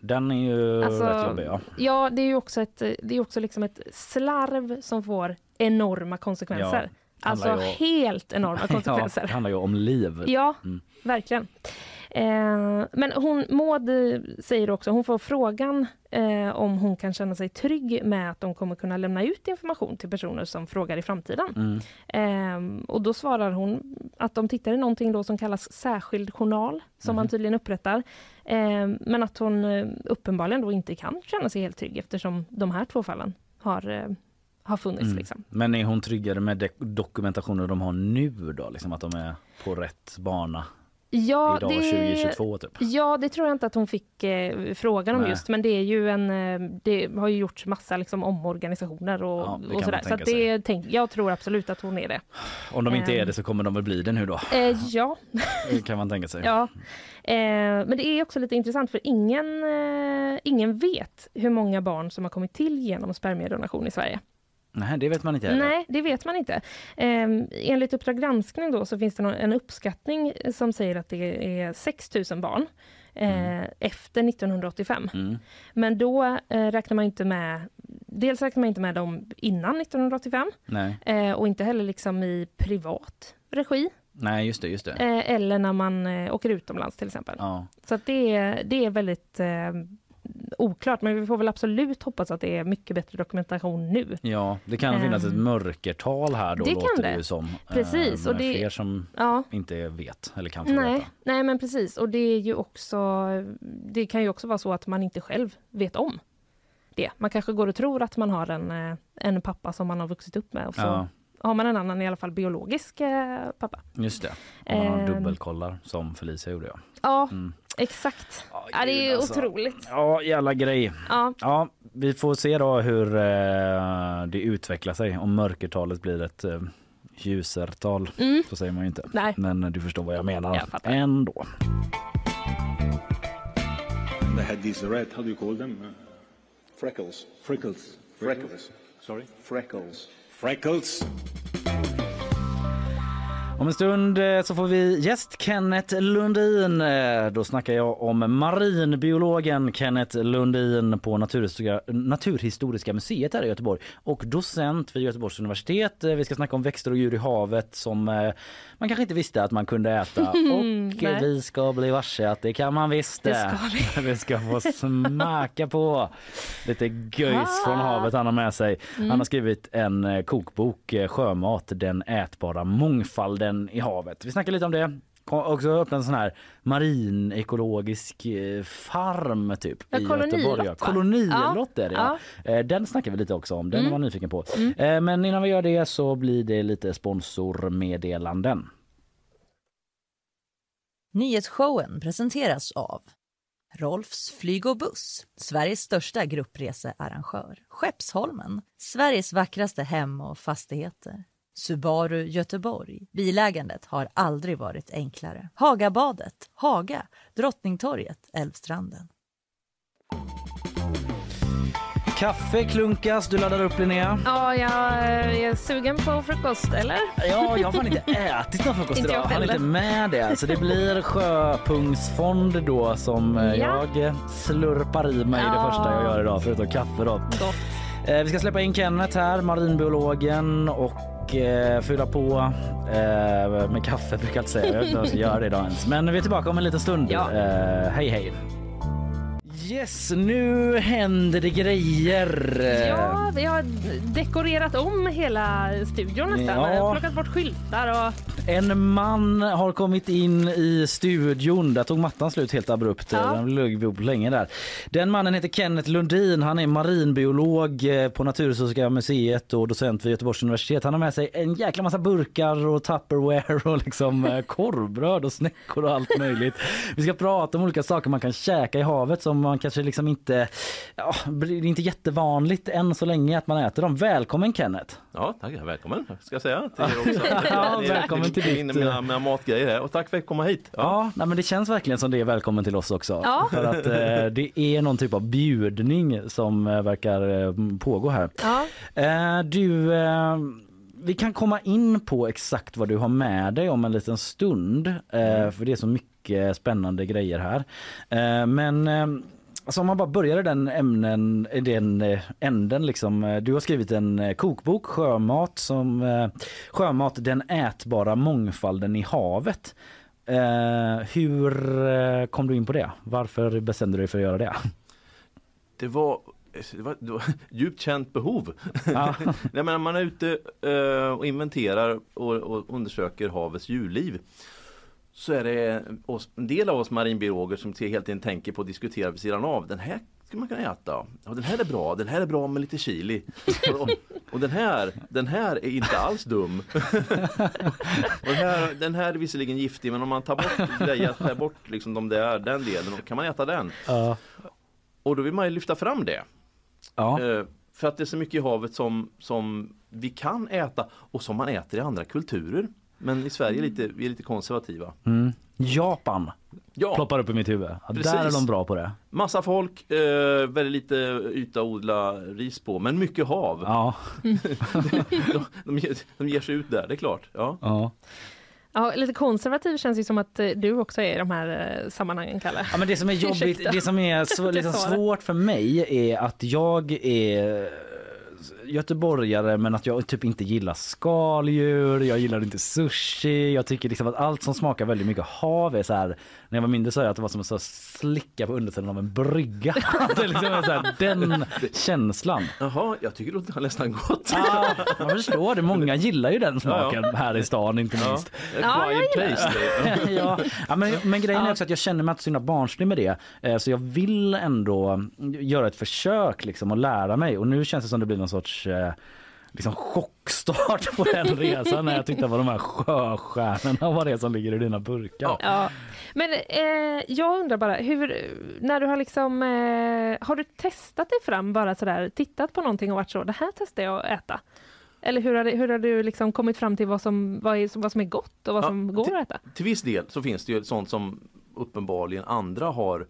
Den är ju Alltså, rätt jobbig ja. Ja, det är ju också ett, det är också liksom ett slarv som får enorma konsekvenser. Alltså handlar ju- helt enorma konsekvenser. Ja, det handlar ju om liv. Ja, Mm. verkligen. Eh, men hon, Maud säger också, hon får frågan eh, om hon kan känna sig trygg med att de kommer kunna lämna ut information till personer som frågar i framtiden. Mm. Eh, och då svarar hon att de tittar i någonting då som kallas särskild journal, som man tydligen upprättar. Eh, men att hon eh, uppenbarligen då inte kan känna sig helt trygg eftersom de här två fallen har, har funnits. Mm. Liksom. Men är hon tryggare med dokumentationen de har nu då? Liksom att de är på rätt bana Ja, idag det- 2022 typ? Ja, det tror jag inte att hon fick eh, frågan om Nej. just, men det är ju en, eh, det har ju gjorts massa liksom, omorganisationer och, Ja, det och sådär. Så det, tänk, jag tror absolut att hon är det. Om de inte Ehm. är det så kommer de väl bli det nu då? Eh, ja, kan man tänka sig. ja. Eh, men det är också lite intressant för ingen, eh, ingen vet hur många barn som har kommit till genom spermiedonation i Sverige. Nej, det vet man inte heller. Nej, det vet man inte. Eh, enligt Uppdrag granskning då, så finns det en uppskattning som säger att det är 6 000 barn eh, efter 1985. Mm. Men då eh, räknar man inte med... Dels räknar man inte med dem innan 1985 Nej. eh, och inte heller liksom i privat regi Nej, just det, just det. eh, eller när man eh, åker utomlands till exempel. Ja. Så det, är, det är väldigt eh, oklart, men vi får väl absolut hoppas att det är mycket bättre dokumentation nu. ja, det kan finnas ett Ehm. mörkertal här då Det kan låter det det. ju som. Precis, Eh, och det- fler som Ja. inte vet eller kan få Nej, veta. nej, men precis. Och det är ju också... Det kan ju också vara så att man inte själv vet om det. Man kanske går och tror att man har en, eh, en pappa som man har vuxit upp med och så Ja, har man en annan, i alla fall biologisk eh, pappa. just det. Om man har Ehm. dubbelkollar som Felicia gjorde. Ja, Ja, Mm. Exakt. Ja, Ja, det är alltså. otroligt. ja jävla grej. Ja, Ja, vi får se då hur eh, det utvecklar sig. Om mörkertalet blir ett eh, ljusertal. Mm. Så säger man ju inte. Nej. Men du förstår vad jag menar Jag ändå. They had these red, how do you call them? Uh, freckles. Freckles. Freckles. Sorry? Freckles. Freckles. Om en stund eh, så får vi gäst Kenneth Lundin. Eh, Då snackar jag om marinbiologen Kenneth Lundin på Naturhistoriska, Naturhistoriska museet här i Göteborg och docent vid Göteborgs universitet. Eh, Vi ska snacka om växter och djur i havet som man kanske inte visste att man kunde äta. Och vi ska bli varse att det kan man visst. Det ska vi ska få smaka på lite göjs från havet han har med sig. Han har skrivit en kokbok, Sjömat, den ätbara mångfalden i havet. Vi snackar lite om det. Kom- Också öppna en sån här marin ekologisk eh, farm typ Ja, i Göteborg. Ja. va? Kolonilott är det ja. Ja. Eh, Den snackar vi lite också om, den Mm. var nyfiken på. Eh, Men innan vi gör det så blir det lite sponsormeddelanden. Nyhetsshowen presenteras av Rolfs flyg och buss, Sveriges största gruppresearrangör. Skeppsholmen, Sveriges vackraste hem och fastigheter. Subaru Göteborg. Bilägandet har aldrig varit enklare. Hagabadet, Haga, Drottningtorget, Älvstranden. Kaffe klunkas, du laddar upp Linnea. ja jag är sugen på frukost, eller? Ja, jag har fan inte ätit någon frukost Inte idag. jag Jag inte med det. Så det blir sjöpungsfond då som eh, Ja. jag slurpar i mig det Ja. första jag gör idag förutom kaffe då. Gott. Eh, Vi ska släppa in Kenneth här, marinbiologen och eh, fylla på eh, med kaffe brukar jag inte säga. Jag vet inte om jag ska göra det idag ens. Men vi är tillbaka om en liten stund. Ja. Eh, hej hej. Yes, nu händer det grejer. Ja, vi har dekorerat om hela studion nästan. Ja. Plockat bort skyltar och... En man har kommit in i studion. Där tog mattan slut helt abrupt. Ja. Den låg länge där. Den mannen heter Kenneth Lundin. Han är marinbiolog eh, på Naturhistoriska museet och docent vid Göteborgs universitet. Han har med sig en jäkla massa burkar och Tupperware och liksom eh, korvbröd och snäckor och allt möjligt. Vi ska prata om olika saker man kan käka i havet som man kanske liksom inte... Ja, det är inte jättevanligt än så länge att man äter dem. Välkommen Kenneth! Ja, tack. Välkommen ska jag säga till er också. Ja, välkommen till ditt, Mina, mina matgrejer här. Och tack för att jag komma hit. Ja, nej, men det känns verkligen som det är välkommen till oss också. Ja. För att eh, det är någon typ av bjudning som eh, verkar eh, pågå här. Ja, Eh, du, eh, vi kan komma in på exakt vad du har med dig om en liten stund. Eh, för det är så mycket spännande grejer här. Eh, men eh, Alltså om man bara börjar i den ämnen, i den eh, änden liksom. eh, Du har skrivit en eh, kokbok, Sjömat, som Sjömat, den ätbara mångfalden i havet. Hur kom du in på det? Varför bestämde du dig för att göra det? Det var, det var, det var djupt känt behov. Ja. Nej, men man är ute och inventerar och, och undersöker havets djurliv så är det oss, en del av oss marinbiologer som helt enkelt tänker på att diskutera vid sidan av. Den här skulle man kunna äta. Ja, den här är bra, den här är bra med lite chili. Och, och den, här, den här är inte alls dum. och den, här, den här är visserligen giftig men om man tar bort grejer, skär bort liksom de där, den delen, kan man äta den. Ja. Och då vill man ju lyfta fram det. Ja. Eh, För att det är så mycket i havet som, som vi kan äta och som man äter i andra kulturer. Men i Sverige är lite, vi är lite konservativa. Mm. Japan Ja, ploppar upp i mitt huvud. Ja, där är de bra på det. massa folk, eh, väldigt lite yta att odla ris på, men mycket hav. Ja. de, de, ger, de ger sig ut där, det är klart. Ja. Ja. Ja, lite konservativ känns ju som att eh, du också är i de här eh, sammanhangen, Kalle. Ja, men det som är jobbigt, Ursäkta. det som är Jag liksom svårt för mig är att jag är göteborgare men att jag typ inte gillar skaldjur, jag gillar inte sushi, jag tycker liksom att allt som smakar väldigt mycket hav är så här. När jag var mindre sa jag att det var som att slicka på undersidan av en brygga. Det liksom är så här, den känslan. Jaha, jag tycker det låter nästan gott. Ja, jag förstår det, många gillar ju den smaken här i stan inte Ja. minst. Ja, jag gillar taste. ja, ja, men, men grejen är Ja. också att jag känner mig inte så himla barnslig med det. Eh, Så jag vill ändå göra ett försök liksom och lära mig. Och nu känns det som det blir någon sorts eh, liksom chockstart på den resan när jag tittar på de här sjöstjärnorna vad det är som ligger i dina burkar. Ja. Men eh, jag undrar bara, hur, när du har liksom, eh, har du testat dig fram bara sådär, tittat på någonting och varit så, det här testar jag att äta? Eller hur har, hur har du liksom kommit fram till vad som, vad, är, vad som är gott och vad Ja, som går till- att äta? Till viss del så finns det ju sånt som uppenbarligen andra har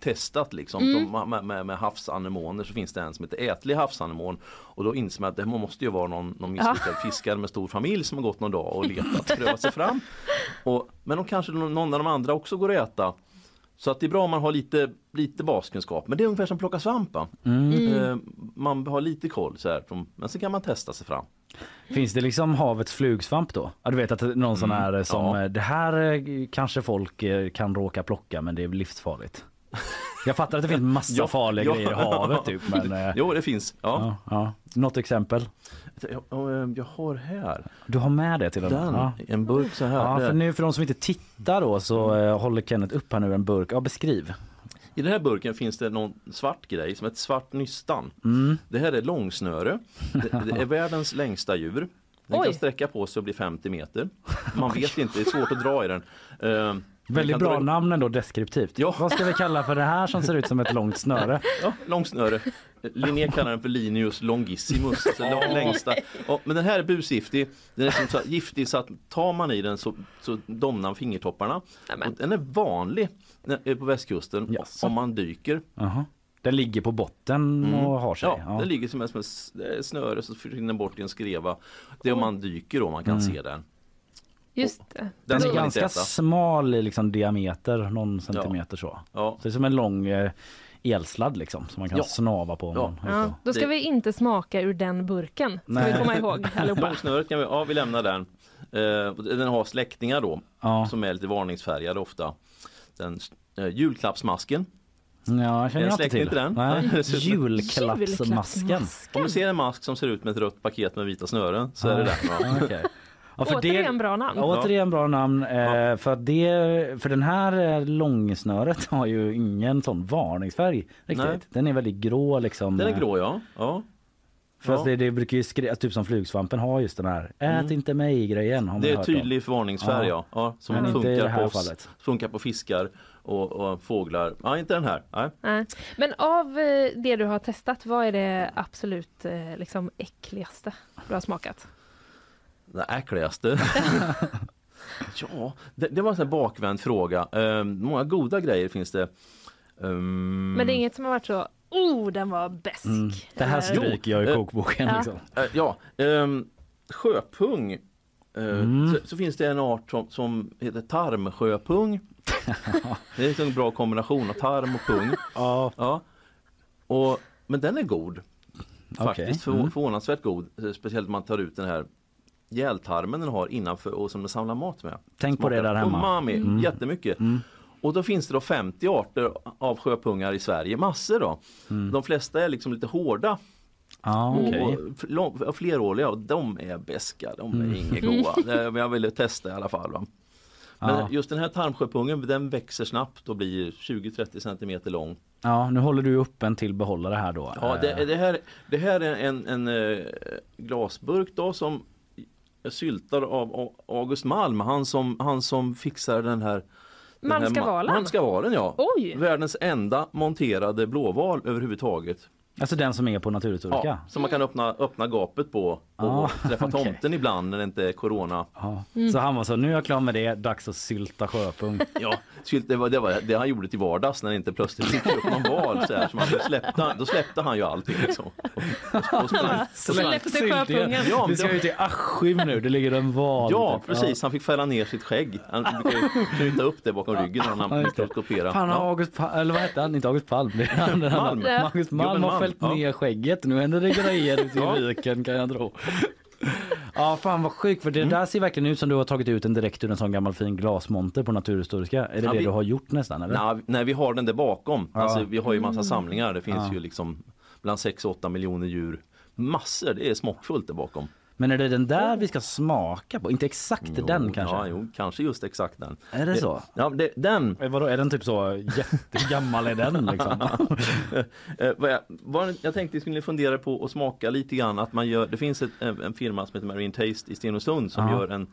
testat liksom. Mm. Som med, med, med havsanemoner så finns det en som heter ätlig havsanemon och då inser man att det måste ju vara någon, någon misslyckad fiskare med stor familj som har gått någon dag och letat, prövat sig fram. Och, men de kanske någon av de andra också går att äta. Så att det är bra om man har lite, lite baskunskap. Men det är ungefär som plocka svamp. va? Mm. Eh, Man har lite koll så här. Men så kan man testa sig fram. Finns det liksom havets flugsvamp då? Ja, du vet att det är någon sån här som ja. eh, det här eh, kanske folk kan råka plocka men det är livsfarligt. Jag fattar att det finns massa Ja, farliga ja. grejer i havet typ men eh, Jo det finns. Ja. ja. Något exempel? Jag, jag, jag har här. Du har med det till den? Den, en burk så här. Ja, för nu för de som inte tittar då så eh, håller Kenneth upp här nu en burk. Ja, beskriv. I den här burken finns det någon svart grej som ett svart nystan. Mm. Det här är långsnöre. Det, det är världens längsta djur. Den Oj. kan sträcka på sig och bli 50 meter. Man vet inte, det är svårt att dra i den. Eh, den Väldigt bra namn ändå deskriptivt. Ja. Vad ska vi kalla för det här som ser ut som ett långt snöre? Ja, långsnöre. Linné kallar den för Linnaeus longissimus, alltså lång, längsta. Ja, men den här är busgiftig. Den är så så giftig så att tar man i den så, så domnar fingertopparna. Den är vanlig när- på västkusten Jaså. om man dyker. Jaha. Den ligger på botten och har sig. Mm. Ja, den ligger som ett som eh, snöre som försvinner bort i en skreva. Det är om man dyker då man kan se den. Just det. Den är inte ganska äta. smal i liksom diameter, någon centimeter så. Ja. Så det är som en lång eh, elsladd liksom som man kan Ja. snava på. Ja. Ja, då ska Det- vi inte smaka ur den burken, ska Nej. vi komma ihåg allihopa. Kan vi, ja vi lämnar den. Eh, den har släktingar då Ja. som är lite varningsfärgade ofta. Den eh, julklappsmasken. Ja, jag känner jag inte släkt till. inte den? Nej. Nej. Julklappsmasken. Om du ser en mask som ser ut med ett rött paket med vita snören så är det den. Ja? Ja, för Återigen bra namn. Ja, återigen bra namn. Eh, Ja. för, det, för den här eh, långsnöret har ju ingen sån varningsfärg riktigt. Nej. Den är väldigt grå liksom. Den är eh, grå ja. ja. För Ja. att det, det brukar ju skriva, typ som flugsvampen har just den här ät inte mig grejen. Har Det är hört om. tydlig varningsfärg ja. Ja. ja. som Men inte i det funkar här på, oss, fallet. funkar på fiskar och, och fåglar. Ja inte den här. Nej. Nej. Men av eh, det du har testat, vad är det absolut liksom äckligaste du har smakat? Det äckligaste. ja, det, det var en sån bakvänd fråga. Ehm, många goda grejer finns det. Ehm, Men det är inget som har varit så, oh den var bäsk. Mm. Det här stryker jag i kokboken. ja. Liksom. eh, ja, ehm, sjöpung Eh, Mm. så, så finns det en art som, som heter tarmsjöpung. det är en bra kombination av tarm och pung. Ja. Ja. Och, men den är god. Faktiskt för, Mm. förvånansvärt god. Speciellt om man tar ut den här gältarmen den har innanför och som den samlar mat med. Tänk på det där hemma. Umami, Mm. jättemycket. Och då finns det då 50 arter av sjöpungar i Sverige, massor då. De flesta är liksom lite hårda och, okej. och och fleråriga och de är beska, de är inget goda. Det- Men jag ville testa i alla fall. Va? Men Ja. just den här tarmsjöpungen den växer snabbt och blir 20-30 centimeter lång. Ja, nu håller du upp en till behållare här då. Ja, Eh, det, det, här, det här är en, en eh, glasburk då som syltad av August Malm, han som, han som fixar den här Malmska ma- valen? Malmska valen ja. Oj! Världens enda monterade blåval överhuvudtaget. Alltså den som är på Naturhistoriska? Ja, som man kan öppna, öppna gapet på och Ah, träffa tomten ibland när det inte är corona. Ja. Mm. Så han var så, nu är jag klar med det, dags att sylta sjöpung. Ja, sylt, det var, det var det han gjorde till vardags när det inte plötsligt fick upp någon val så här, så man släppte, då släppte han ju allting liksom. Och, och sprang, och sprang. Släppte sjöpungen. Ja, Vi ska ju till Askim nu, det ligger en val. Ja, precis. Han fick fälla ner sitt skägg. Han brukar knyta upp det bakom ryggen när han mikroskoperar. Fan har Ja. August, eller vad hette han? Inte August Palm. Han, Malm. August Ja. Malm Fällt ja. ner skägget. Nu händer det grejer ute i Ja. viken kan jag tro. Ja fan vad sjukt för det Mm. där ser verkligen ut som du har tagit ut en direkt ur en sån gammal fin glasmonter på Naturhistoriska. Är det Ja, det vi- du har gjort nästan eller? Nej, nej, vi har den där bakom. Ja. Alltså, vi har ju massa samlingar. Det finns Ja. ju liksom bland 6-8 miljoner djur. Massor, det är smockfullt där bakom. Men är det den där vi ska smaka på? Inte exakt Jo, den kanske? Ja, jo, kanske just exakt den. Är det så? Ja, det, den. Eh, Vadå, är den typ så jättegammal är den liksom? Eh, jag, vad jag tänkte skulle ni fundera på att smaka lite grann att man gör, det finns ett, en, firma som heter Marine Taste i Stenungsund som Ja. gör en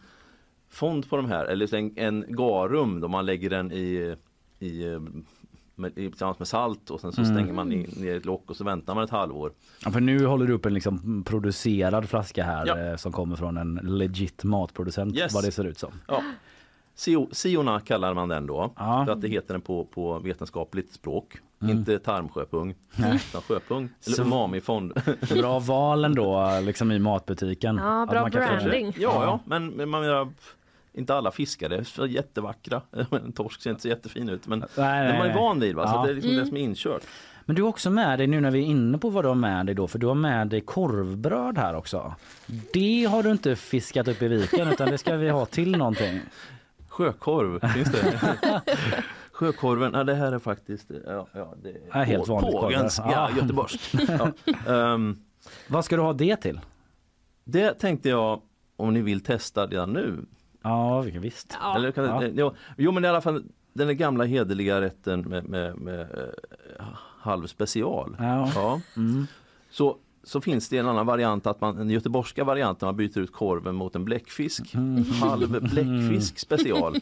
fond på de här, eller en, en garum då man lägger den i, i, eh, med, tillsammans med salt och sen så Mm. stänger man in, ner ett lock och så väntar man ett halvår. Ja, för nu håller du upp en liksom producerad flaska här Ja. eh, som kommer från en legit matproducent Yes. vad det ser ut som. Ja. Sio- Siona kallar man den då, Ja. för att det heter den på, på vetenskapligt språk. Mm. Inte tarmsjöpung, Nej. utan sjöpung. Eller umamifond. Bra val ändå liksom i matbutiken. Ja, Att bra branding. Ja, ja, men, men man menar, inte alla fiskare är jättevackra. En torsk ser inte så jättefin ut men Nej, den nej, man är nej. van vid. Va? Så Ja. det är liksom Mm. det som är inkört. Men du har också med dig nu när vi är inne på vad du har med dig då för du har med dig korvbröd här också. Det har du inte fiskat upp i viken utan det ska vi ha till någonting. Sjökorv, finns det? Sjökorven, ja, det här är faktiskt ja, ja, det Ja, helt på- vanligt. Pågens Ja. ja, göteborgskt. Ja. Ehm, Vad ska du ha det till? det tänkte jag om ni vill testa redan nu. Ja, visst. Ja. Eller kan, Ja. ja. Jo men i alla fall den gamla hederliga rätten med, med, med eh, halv special. Ja. Ja. Mm. Så, så finns det en annan variant, att man, den göteborgska varianten, man byter ut korven mot en bläckfisk. Mm. Halv bläckfisk special.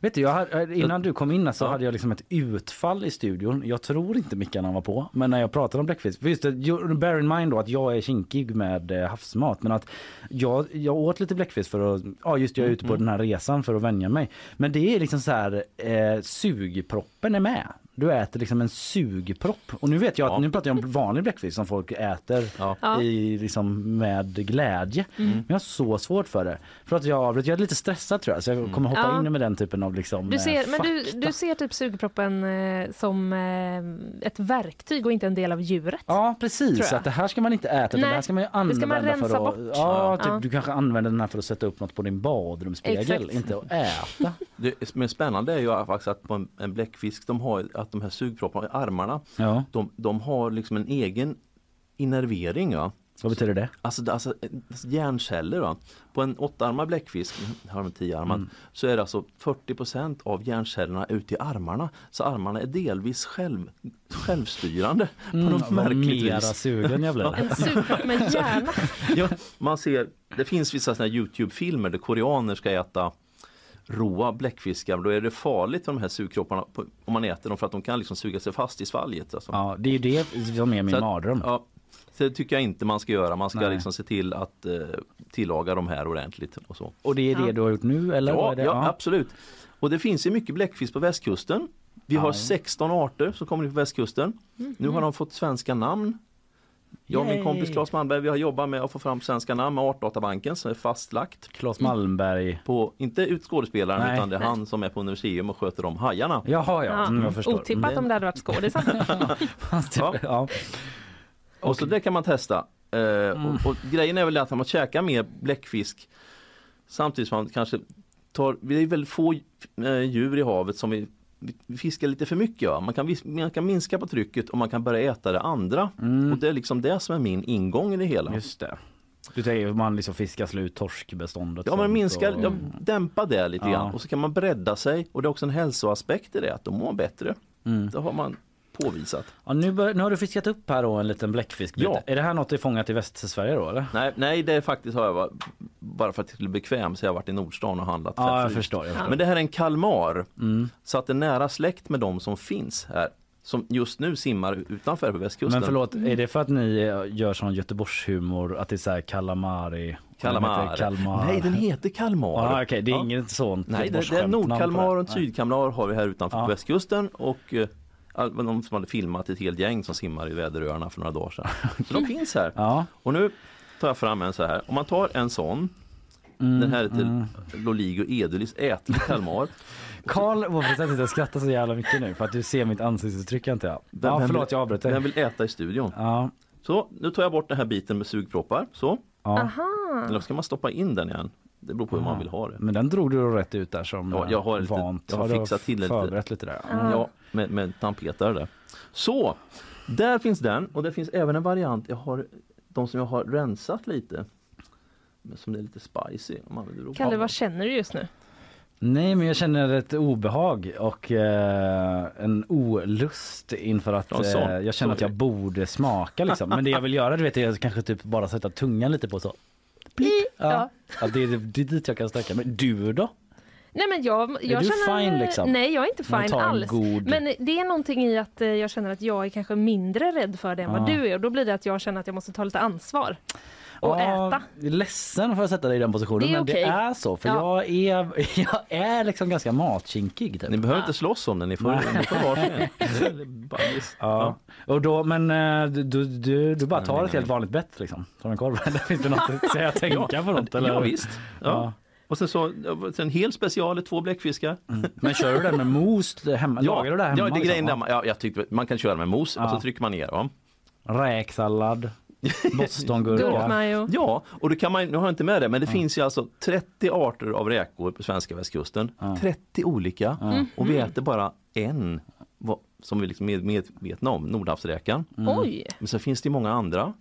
Vet du, jag innan du kom in så Ja. hade jag liksom ett utfall i studion. Jag tror inte mickarna var på, men när jag pratade om bläckfisk. För just det, bear in mind då att jag är kinkig med eh, havsmat, men att jag, jag åt lite bläckfisk för att, ja just jag är ute på den här resan för att vänja mig. Men det är liksom så här, eh, sugproppen är med. Du äter liksom en sugpropp. Och nu vet jag att, Ja. nu pratar jag om vanlig bläckfisk som folk äter Ja. I, liksom, med glädje. Mm. Men jag har så svårt för det. För att jag avbröt, jag är lite stressad tror jag så jag kommer hoppa Ja. in med den typen av liksom, Du eh, ser, men du, du ser typ sugproppen eh, som eh, ett verktyg och inte en del av djuret. Ja precis, att det här ska man inte äta, Nej, det här ska man ju använda man rensa för att... bort. Ja, typ, Ja. du kanske använder den här för att sätta upp något på din badrumsspegel, Exakt. inte att äta. Det är spännande är ju faktiskt att på en, en bläckfisk, de har, att de här sugpropparna i armarna, Ja, de, de har liksom en egen innervering. Ja. vad betyder det? Alltså, det- alltså eh, hjärnceller. Va? På en åttaarmad bläckfisk, här har de tioarmad, Mm. så är det alltså 40% av hjärncellerna ute i armarna. Så armarna är delvis själv, självstyrande. På något Mm, vad märkligt mera vis. sugen jag blir. En sugpropp med hjärna. Ja, man ser, det finns vissa såna här Youtube-filmer där koreaner ska äta råa bläckfiskar. Då är det farligt för de här sugkropparna på- om man äter dem för att de kan liksom suga sig fast i svalget. Alltså. Ja, det är ju det som är min Så att- mardröm. Ja, så det tycker jag inte man ska göra. Man ska Nej. liksom se till att eh, tillaga de här ordentligt. Och så. Och det är det Ja. du har gjort nu eller? Ja, det? ja, absolut. Och det finns ju mycket bläckfisk på västkusten. Vi har Ja. 16 arter som kommer in på västkusten. Nu har de fått svenska namn. Jag och min kompis Claes Malmberg vi har jobbat med att få fram svenska namn med Artdatabanken som är fastlagt. Claes Malmberg. På, inte ut skådespelaren Nej. utan det är han som är på Universium och sköter om hajarna. Jaha ja, mm, jag förstår. Otippat om det hade varit skådisar. Ja. Ja. Och så det kan man testa. Eh, och, och grejen är väl att man käkar mer bläckfisk samtidigt som man kanske tar, det är väldigt få eh, djur i havet som vi, vi fiskar lite för mycket. Va? Man, kan, man kan minska på trycket och man kan börja äta det andra. Och det är liksom det som är min ingång i det hela. Just det. Du tänker att man liksom fiskar slut torskbeståndet? Ja men sånt minska, och- ja, dämpa det lite Ja. grann och så kan man bredda sig och det är också en hälsoaspekt i det att då mår man bättre. Mm. Det har man påvisat. Ja, nu, bör, nu har du fiskat upp här då en liten bläckfiskbit. Ja. Är det här något du fångat i Västsverige då eller? Nej, nej det är faktiskt har jag va- bara för att jag skulle bli bekväm så jag har varit i Nordstan och handlat Ja, jag. Jag förstår. Men det här är en kalmar Mm. så att det är nära släkt med de som finns här som just nu simmar utanför på västkusten. Men förlåt, är det för att ni eh, gör sån Göteborgshumor att det är så här calamari? Kalmar. Kalmar. Nej den heter kalmar. Ja, okej, det är Ja. inget sånt Nej det, det är nordkalmar och sydkalmar har vi här utanför på västkusten och eh, de som hade filmat ett helt gäng som simmar i Väderöarna för några dagar sedan. Så de finns här. Ja. Och nu tar jag fram en så här. Om man tar en sån Mm, Den här heter Loligo edulis ätlig kalmar. Karl, varför sitter jag och skrattar så jävla mycket nu? För att du ser mitt ansiktsuttryck inte jag? Vem- Ja, förlåt vill- jag avbröt Den vill äta i studion. Ja, Så nu tar jag bort den här biten med sugproppar. Så. ja. Aha. Eller ska man stoppa in den igen? Det beror på hur man vill ha det. Men den drog du rätt ut där som Ja, jag har lite- vant. jag har fixat till lite. Förberett lite där. Ja, med, med tandpetare där. Så, där finns den och det finns även en variant. Jag har de som jag har rensat lite. Men som är lite spicy. Om man vill Kalle, vad känner du just nu? Nej, men jag känner ett obehag och eh, en olust inför att eh, jag känner att jag borde smaka liksom. Men det jag vill göra du vet är att kanske typ bara sätta tungan lite på så. Blipp. Ja. Ja. Ja, det, är, det är dit jag kan sträcka mig. Du då? Nej men jag, jag du känner... fine, liksom? Nej jag är inte fine alls. god- Men det är någonting i att eh, jag känner att jag är kanske mindre rädd för det än vad Ja. du är och då blir det att jag känner att jag måste ta lite ansvar och Ja, äta. jag är ledsen för att sätta dig i den positionen Det är men okej. det är så för Ja. jag, är, jag är liksom ganska matkinkig. Typ. Ni behöver inte slåss om den, ni får, ni får varsin. Det är bajs. Ja. Och då, men eh, du, du, du, du bara tar ett helt vanligt bett liksom? Som en korv? Finns det något att säga, tänka på något? Eller? Ja, visst. Ja. Ja. Och sen så en hel special, två bläckfiskar. Men kör du den med mos hemma? Lagar du det hemma? Ja, det är grejen där, liksom? man- ja, jag tyckte man kan köra med mos och Ja. så trycker man ner dem. Räksallad, bostongurka. Ja, och det kan man, nu har jag inte med det, men det finns ju alltså 30 arter av räkor på svenska västkusten. 30 olika. Och vi äter bara en som vi liksom medvetna om, nordhavsräkan. Oj! Men så finns det många andra.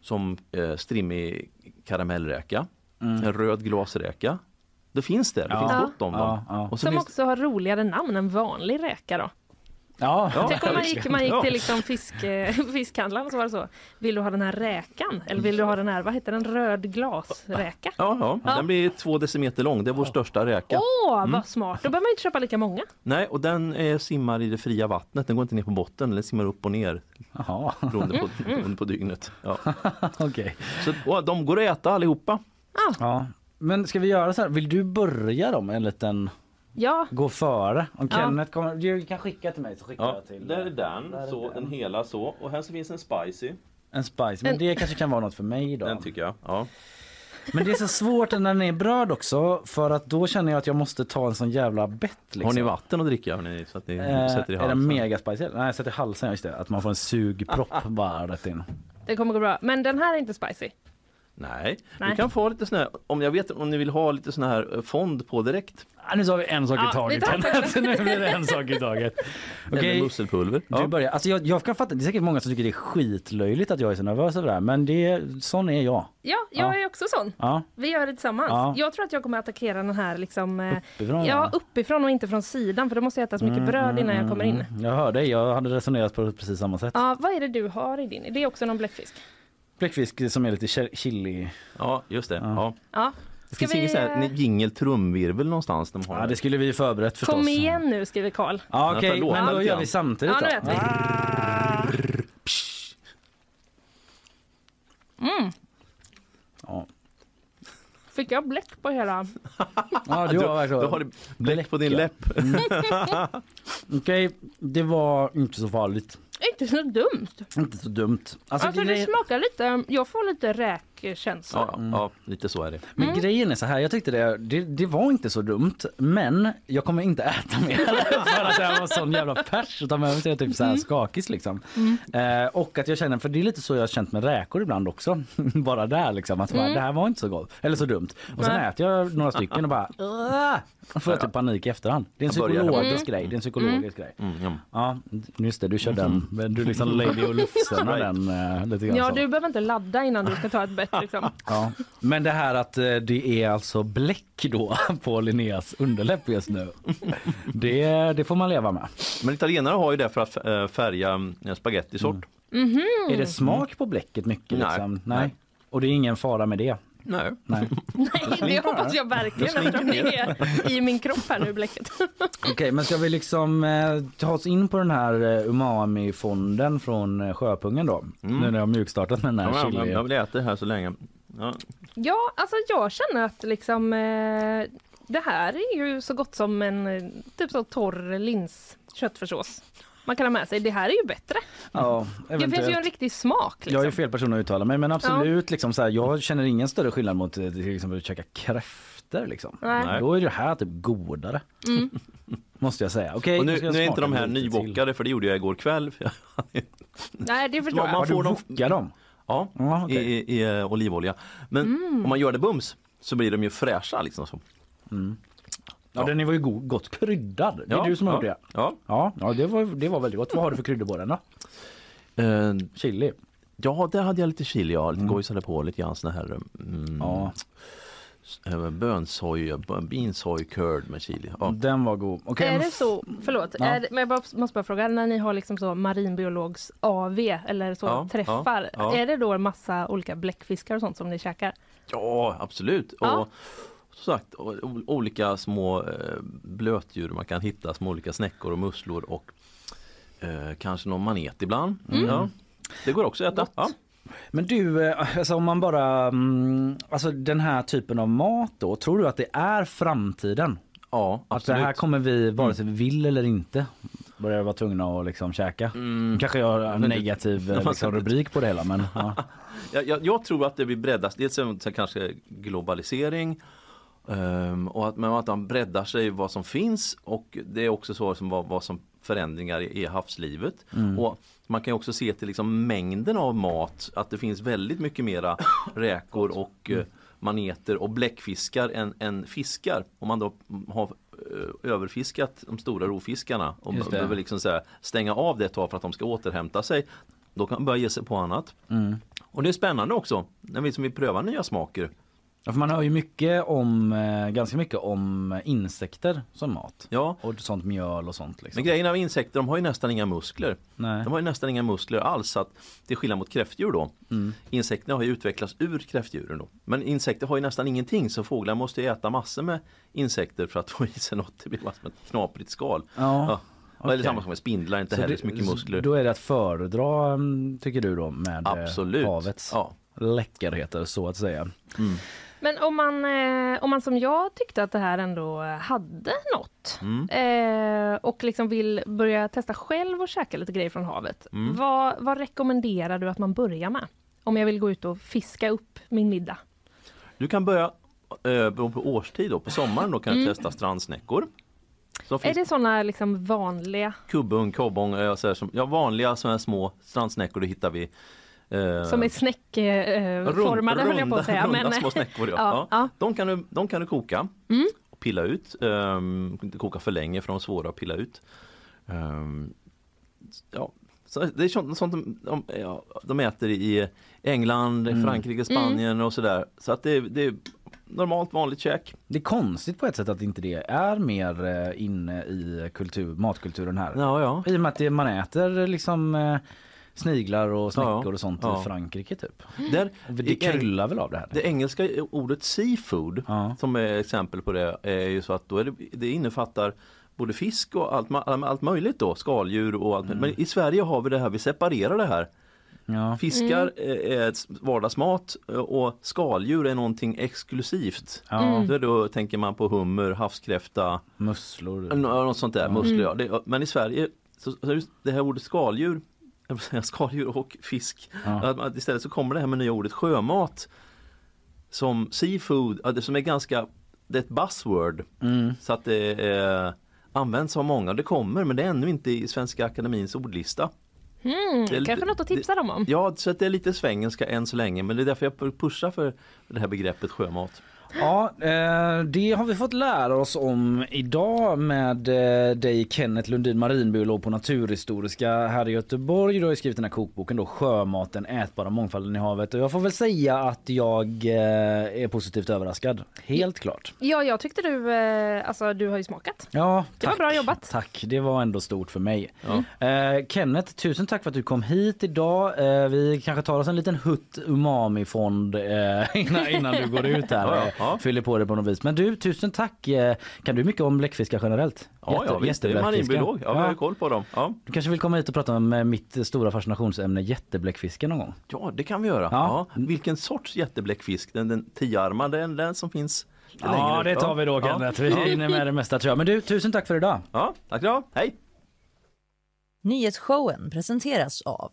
Som eh, strimmig karamellräka, en röd glasräka. Det finns det, det Ja. finns gott om dem. Ja. Och så Som finns, också har roligare namn än vanlig räka då. Ja, Tänk om man gick, man gick till liksom fisk, fiskhandlaren och så var det så. Vill du ha den här räkan? Eller vill du ha den här, vad heter den, röd glasräka? ja, ja, Ja. den blir två decimeter lång, det är vår största räka. Åh, Mm. vad smart! Då behöver man inte köpa lika många. Nej, och den eh, simmar i det fria vattnet, den går inte ner på botten, den simmar upp och ner Jaha, beroende på, Mm, beroende på dygnet. Ja. okej. Så, och de går att äta allihopa. Ja. Men ska vi göra så här, vill du börja då med en liten Ja, gå före? Om Ja. Kenneth kommer, du kan skicka till mig så skickar Ja, jag till där är den, Där är så, den. den hela så. Och här så finns en spicy. en spice. Men En- det kanske kan vara något för mig då. Den tycker jag. Ja. Men det är så svårt när den är bröd också för att då känner jag att jag måste ta en sån jävla bett liksom. Har ni vatten att dricka? Har ni, så att ni Eh, sätter i är halsen? den mega spicy? Nej, jag sätter i halsen just det. Att man får en sugpropp bara rätt in. det kommer gå bra. Men den här är inte spicy. Nej. Nej. du kan få lite sån här, om jag vet om ni vill ha lite sån här eh, fond på direkt. Ah, nu sa vi en sak Ja, i taget. vi tar en sak. Kenneth. nu blir det en sak i taget. Eller Okej, musselpulver. du börjar. Alltså jag, jag kan fatta, det är säkert många som tycker det är skitlöjligt att jag är så nervös över det här. Men det, sån är jag. Ja, jag Ja. är också sån. Ja, Vi gör det tillsammans. Ja. Jag tror att jag kommer attackera den här liksom, eh, uppifrån. ja, uppifrån och inte från sidan för då måste jag äta så mycket bröd innan jag kommer in. Mm, Jag hör dig, jag hade resonerat på precis samma sätt. Ja, vad är det du har i din? Det är också någon bläckfisk? Bläckfisk som är lite chi- chili. Ja, just det. Ja. Ja. Det Ska finns vi, ingen sån här eh, jingel trumvirvel någonstans de har. Ja, det skulle vi förberett förstås. Kom igen nu skriver Karl. Ja, okej, förlåt, men då gör vi samtidigt Ja, då. äter vi. Ja. Fick jag bläck på hela? Ja, du har du bläck på din Bläck, läpp. Okej, det var inte så farligt. Inte så dumt. Inte så dumt. Alltså, Alltså det grej- smakar lite, jag får lite räkkänsla. Ja, ja, lite så är det. Men Mm. grejen är så här, jag tyckte det, det, det var inte så dumt men jag kommer inte äta mer för att jag var sån jävla pers utan jag var typ så här skakis liksom. Eh, och att jag känner, för det är lite så jag har känt med räkor ibland också. bara där liksom, att bara, det här var inte så gott eller så dumt. Och sen äter jag några stycken och bara "Åh!" och får jag typ panik i efterhand. Det är en psykologisk grej. Det är en psykologisk grej. Mm, ja. Ja, just det, du kör den. Du liksom Lady och Lufsen Right. den eh, lite grann Ja, så. du behöver inte ladda innan du ska ta ett bett liksom. Ja. Men det här att eh, det är alltså bläck då på Linneas underläpp just nu. Det, det får man leva med. Men italienare har ju det för att eh, färga eh, spaghetti sort. Är det smak på bläcket mycket? Nej. Liksom? Nej. Nej. Och det är ingen fara med det? Nej. Nej. Nej, det hoppas jag verkligen eftersom det är i min kropp här nu bläcket. Okej, men ska vi liksom eh, ta oss in på den här eh, umami-fonden från eh, Sjöpungen då? Nu när jag har mjukstartat med den här Ja, chili. jag vill äta det här så länge. Ja. Ja, alltså jag känner att liksom eh, det här är ju så gott som en eh, typ så torr lins köttfärssås. Man kan ha med sig. Det här är ju bättre. Ja, Det finns ju en riktig smak. Jag är ju Liksom. fel person att uttala mig men absolut liksom så här, jag känner ingen större skillnad mot eh, till exempel att käka kräftor liksom. Nej. Då är det här typ godare. Måste jag säga. Okej, Och nu, nu är inte de här nybokade för det gjorde jag igår kväll. Nej, det förstår Ja, jag. man Har du får dem-? Ja, Ja, okej. i, i, i eh, olivolja. Men om man gör det bums så blir de ju fräscha liksom. Så. Ja, den var ju god, gott kryddad. Det är Ja, du som har ja, gjort det. Ja. Ja, ja det, var, det var väldigt gott. Vad har du för kryddor på den då? Eh, Chili? ja, där hade jag lite chili, ja. Lite gojsade på lite grann såna här mm, Ja, eh, bönsoj, beansoj curd med chili. Ja. den var god. Okej, Är det så, förlåt, Ja. är men jag bara, måste bara fråga, när ni har liksom så marinbiologs AV eller så Ja, träffar, ja, ja. är det då en massa olika bläckfiskar och sånt som ni käkar? Ja, absolut. Ja. Och som sagt, olika små eh, blötdjur man kan hitta, små olika snäckor och musslor och eh, kanske någon manet ibland. Ja. Det går också att äta. Ja. Men du, eh, alltså om man bara, mm, alltså den här typen av mat då, tror du att det är framtiden? ja, Att det absolut. här kommer vi, vare sig vi vill eller inte, börja vara tvungna att liksom käka? Kanske jag har en Men- negativ liksom, rubrik på det hela men ja. Jag, jag, jag tror att det blir breddas, dels kanske globalisering ehm, och att, men att man breddar sig vad som finns och det är också så som vad, vad som förändringar i, i havslivet. Och man kan ju också se till liksom mängden av mat att det finns väldigt mycket mera räkor och eh, maneter och bläckfiskar än, än fiskar. Om man då har eh, överfiskat de stora rovfiskarna och behöver liksom så här stänga av det ett tag för att de ska återhämta sig. Då kan man börja ge sig på annat. Och det är spännande också när vi som vill pröva nya smaker. Ja, för man hör ju mycket om, eh, ganska mycket om insekter som mat. Ja, Och sånt mjöl och sånt liksom. men grejen av insekter, de har ju nästan inga muskler. Nej. De har ju nästan inga muskler alls, så att, till skillnad mot kräftdjur då. Mm. Insekterna har ju utvecklats ur kräftdjuren då. Men insekter har ju nästan ingenting, så fåglar måste ju äta massor med insekter för att få i sig något. Det blir bara som ett knaprigt skal. Ja. Och Eller okej. samma sak med spindlar, inte heller så mycket muskler. Då är det att föredra mm, tycker du då med eh, Absolut. havets Ja. läckerheter så att säga. Men om man, eh, om man som jag tyckte att det här ändå hade något Mm. eh, och liksom vill börja testa själv och käka lite grejer från havet. Mm. Vad, vad rekommenderar du att man börjar med? Om jag vill gå ut och fiska upp min middag. Du kan börja eh, på årstid då. På sommaren då kan du testa strandsnäckor. Är det såna liksom vanliga kubbung, kobbong, eh, så här, som, ja, vanliga såna små strandsnäckor det hittar vi. Eh, som är snäckformade höll jag på att säga. runda Men, små snäckor. Ja. ja, Ja, ja. De, kan du, de kan du koka och pilla ut. Um, inte koka för länge för de är svåra att pilla ut. Ehm, ja, så det är sånt, sånt de, de, ja, de äter i England, Mm. Frankrike, Spanien och sådär. Så att det, det är normalt vanligt käk. Det är konstigt på ett sätt att inte det är mer eh, inne i kultur, matkulturen här. Ja, ja. I och med att det, man äter liksom eh, sniglar och snäckor Ja, och sånt ja. i Frankrike typ. Där, Det kryllar väl av det här? Det engelska ordet seafood Ja. som är exempel på det är ju så att då är det, det innefattar både fisk och allt, allt möjligt då, skaldjur och allt Mm. Men i Sverige har vi det här, vi separerar det här. Ja. Fiskar är är vardagsmat eh, och skaldjur är någonting exklusivt. Ja. Då, då tänker man på hummer, havskräfta, Musslor. nå- något sånt där, musslor. Ja. Det, men i Sverige, så, så just det här ordet skaldjur skaldjur och fisk. Ja. Istället så kommer det här med nya ordet sjömat som seafood, som är ganska, det är ett buzzword. Mm. Så att det eh, används av många. Det kommer men det är ännu inte i Svenska Akademins ordlista. Mm, Det är lite- kanske något att tipsa dem om. Ja, så att det är lite svengelska än så länge men det är därför jag pushar för det här begreppet sjömat. Ja, eh, det har vi fått lära oss om idag med eh, dig Kenneth Lundin, marinbiolog på Naturhistoriska här i Göteborg. Du har ju skrivit den här kokboken då Sjömaten, ätbara mångfalden i havet. Och jag får väl säga att jag eh, är positivt överraskad. Helt klart. Ja, jag tyckte du, alltså du har ju smakat. Ja, Det var tack. bra jobbat. Tack, det var ändå stort för mig. Ja. Eh, Kenneth, tusen tack för att du kom hit idag. Eh, vi kanske tar oss en liten hutt umami-fond eh, innan, innan du går ut här. Ja, ja, ja. Fyller på det på något vis. Men du, tusen tack. Eh, kan du mycket om bläckfiskar generellt? Ja, Jätte- ja visst, det är marinbiolog. Ja, vi har koll på dem. Ja. Du kanske vill komma hit och prata om eh, mitt stora fascinationsämne jättebläckfiskar någon gång? ja, det kan vi göra. Ja. Ja. Vilken sorts jättebläckfisk? Den, den tioarmade, den, den som finns Ja, längre det tar vi då Ja. Kenneth. Vi Ja. hinner med det mesta tror jag. Men du, tusen tack för idag. Ja, tack då. Hej! Nyhetsshowen presenteras av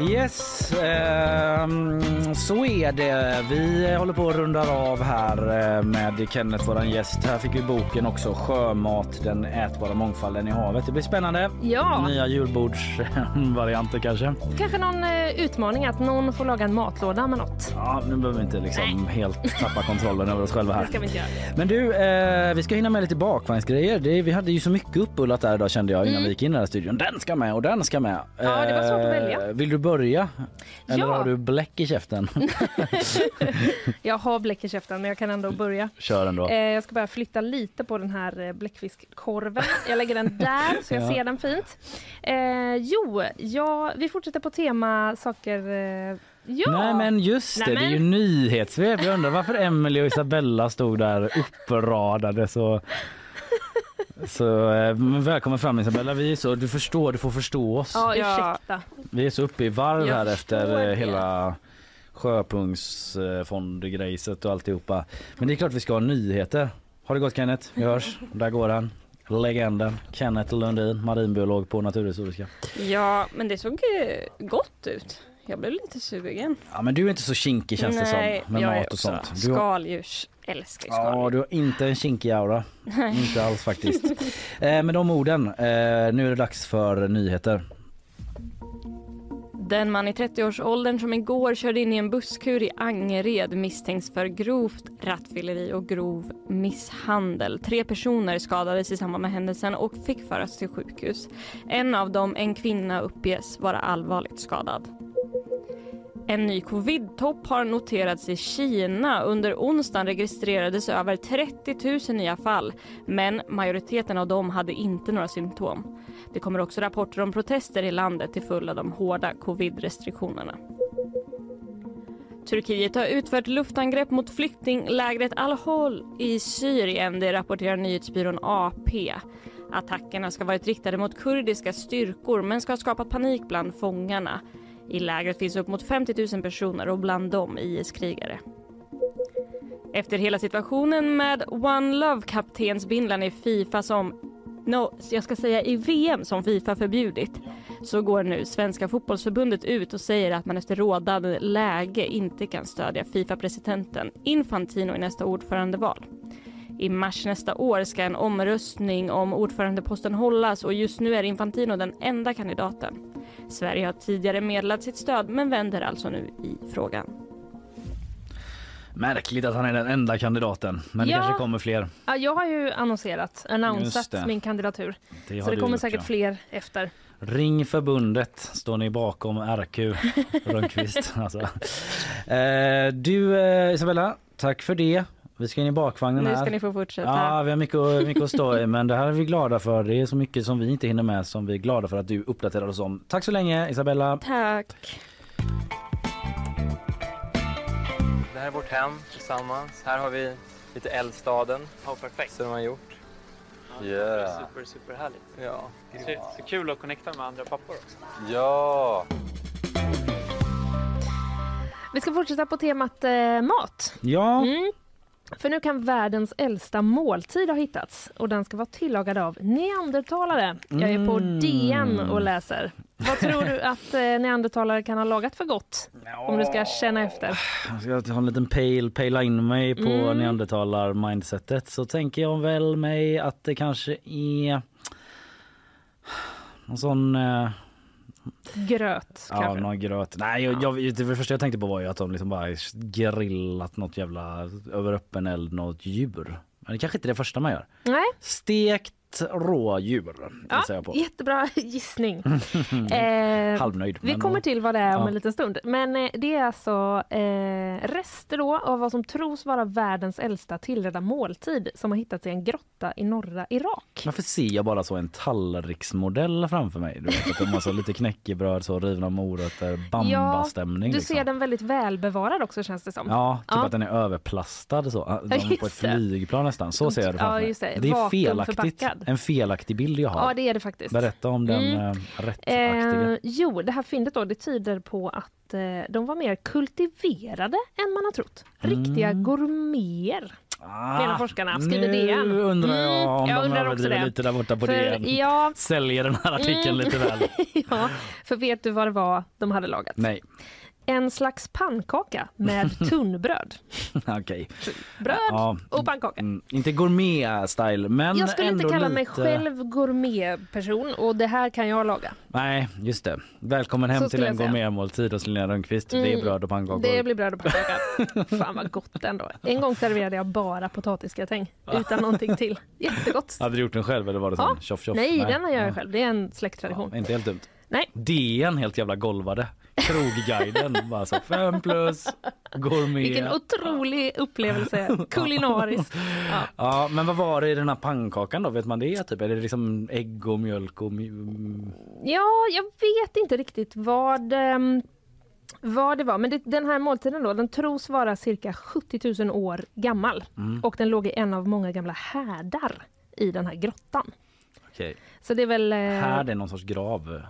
Yes, ehm, så är det. Vi håller på att runda av här eh, med Kenneth, våran gäst. Här fick vi boken också, Sjömat, den ätbara mångfalden i havet. Det blir spännande. Ja, Nya julbordsvarianter kanske. kanske någon eh, utmaning att någon får laga en matlåda med något. Ja, nu behöver vi inte liksom helt tappa kontrollen över oss själva Det här. ska vi inte göra. Men du, eh, vi ska hinna med lite bakvagnsgrejer. Det, vi hade ju så mycket uppullat där idag kände jag innan vi gick in i den här studion. Den ska med och den ska med. Mm. Ja, det var svårt att Eh, välja. Vill du börja? Eller Ja. har du bläck i käften? Jag har bläck i käften men jag kan ändå börja. Kör ändå. Eh, jag ska bara flytta lite på den här eh, bläckfiskkorven. Jag lägger den där så jag Ja. ser den fint. Eh, jo, ja, vi fortsätter på tema saker... Eh, ja. Nej men just det, Nej, det är ju men- nyhetssvep. Jag undrar varför Emily och Isabella stod där uppradade så... Så eh, men välkommen fram Isabella. Vi är så, du förstår, du får förstå oss. Ja, ursäkta. Vi är så uppe i varv Jag här efter eh, det. hela sjöpunktsfondgrejset och alltihopa. Men det är klart vi ska ha nyheter. Har det gått Kenneth? Vi hörs. Där går han. Legenden Kenneth Lundin, marinbiolog på Naturhistoriska. Ja, men det såg eh, gott ut. Jag blev lite sugen. Ja men du är inte så kinkig känns det Nej, som med jag mat och också sånt. Du har- skaldjurs älskar ju skaldjur. Ja, du har inte en kinkig aura. Inte alls faktiskt. eh, med de orden, eh, nu är det dags för nyheter. Den man i 30-årsåldern som igår körde in i en busskur i Angered misstänks för grovt rattfylleri och grov misshandel. Tre personer skadades i samband med händelsen och fick föras till sjukhus. En av dem, en kvinna, uppges vara allvarligt skadad. En ny covid-topp har noterats i Kina. Under onsdagen registrerades över 30 000 nya fall men majoriteten av dem hade inte några symptom. Det kommer också rapporter om protester i landet till följd av de hårda covid-restriktionerna. Turkiet har utfört luftangrepp mot flyktinglägret Al-Hol i Syrien, det rapporterar nyhetsbyrån AP. Attackerna ska ha varit riktade mot kurdiska styrkor men ska ha skapat panik bland fångarna. I lägret finns upp mot 50 000 personer och bland dem IS-krigare. Efter hela situationen med One Love-kaptensbindlarna i Fifa som No, jag ska säga i VM som Fifa förbjudit så går nu Svenska fotbollsförbundet ut och säger att man efter rådande läge inte kan stödja Fifa-presidenten Infantino i nästa ordförandeval. I mars nästa år ska en omröstning om ordförandeposten hållas och just nu är Infantino den enda kandidaten. Sverige har tidigare meddelat sitt stöd men vänder alltså nu i frågan. Märkligt att han är den enda kandidaten, men det Ja. kanske kommer fler. Ja, jag har ju annonserat, annonsat det. min kandidatur. Det Så det kommer gjort, säkert ja. fler efter. Ring förbundet, står ni bakom RQ Rönnqvist. alltså. eh, du eh, Isabella, tack för det. Vi ska in i bakvagnen Nu här. ska ni få fortsätta. Ja, vi har mycket, mycket att stå i, men det här är vi glada för. Det är så mycket som vi inte hinner med som vi är glada för att du uppdaterar oss om. Tack så länge Isabella. Tack. Det här är vårt hem tillsammans. Här har vi lite Eldstaden. Ja, perfekt. Som de har gjort. Yeah. Super, super härligt. Ja. Så, så kul att connecta med andra pappor också. Ja. Vi ska fortsätta på temat eh, mat. Ja. Mm. För nu kan världens äldsta måltid ha hittats och den ska vara tillagad av neandertalare. Jag är på Mm. DN och läser. Vad tror du att eh, neandertalare kan ha lagat för gott? Om du ska känna efter. Jag ska ha en liten pale, pala in mig på Mm. neandertalar-mindsetet så tänker jag väl mig att det kanske är någon sån... Eh, Gröt ja, kanske? någon gröt. Nej, jag, jag, det första jag tänkte på var ju att de liksom bara grillat något jävla över öppen eld, något djur. Men det kanske inte är det första man gör. Nej, Stekt rådjur ja, jag på. jättebra gissning. Eh, Halvnöjd. Vi kommer till vad det är om Ja. en liten stund. Men eh, det är alltså eh, rester då av vad som tros vara världens äldsta tillredda måltid som har hittats i en grotta i norra Irak. Varför ser jag bara så en tallriksmodell framför mig? Du vet att de så lite knäckebröd, så rivna morötter, bambastämning. du liksom. ser den väldigt välbevarad också känns det som. Ja, typ Ja. att den är överplastad så. Just på ett flygplan nästan. Så ser jag det Ja, framför mig. just det. det är felaktigt. Vakuumförpackad. En felaktig bild jag har. Ja, det är det faktiskt. Berätta om den Mm. eh, rättaktiga. Eh, jo, det här fyndet då, det tyder på att eh, de var mer kultiverade än man har trott. Riktiga Mm. gourmeter. Menar forskarna, skriver nu DN. undrar jag Mm, om jag de överdriver lite där borta på För, DN. ja, Säljer den här artikeln Mm. lite väl. ja, för vet du vad det var de hade lagat? Nej, En slags pannkaka med tunnbröd. okej. Bröd Ja, och pannkaka. mm, inte gourmet-style men jag skulle inte kalla lite... mig själv gourmetperson och det här kan jag laga. Nej, just det. Välkommen Så hem till en gourmetmåltid hos Linnea Rönnqvist. Det är Mm, bröd och pannkakor. Det blir bröd och pannkaka. Fan vad gott ändå. En gång serverade jag bara potatisgratäng utan någonting till. Jättegott. Hade du gjort den själv eller var det Ja. sån tjoff tjoff? Nej, den gör Ja. jag själv. Det är en släkttradition. Ja, inte helt dumt. Nej. DN helt jävla golvade. Krogguiden bara så fem plus gourmet. Vilken otrolig upplevelse kulinariskt. Ja. Ja, men vad var det i den här pannkakan då? Vet man det? Typ? Är det liksom ägg och mjölk och... ja, jag vet inte riktigt vad, ehm, vad det var. Men det, den här måltiden då, den tros vara cirka 70 000 år gammal. Mm. Och den låg i en av många gamla härdar i den här grottan. Okej. Så det är väl... eh, Här är någon sorts grav.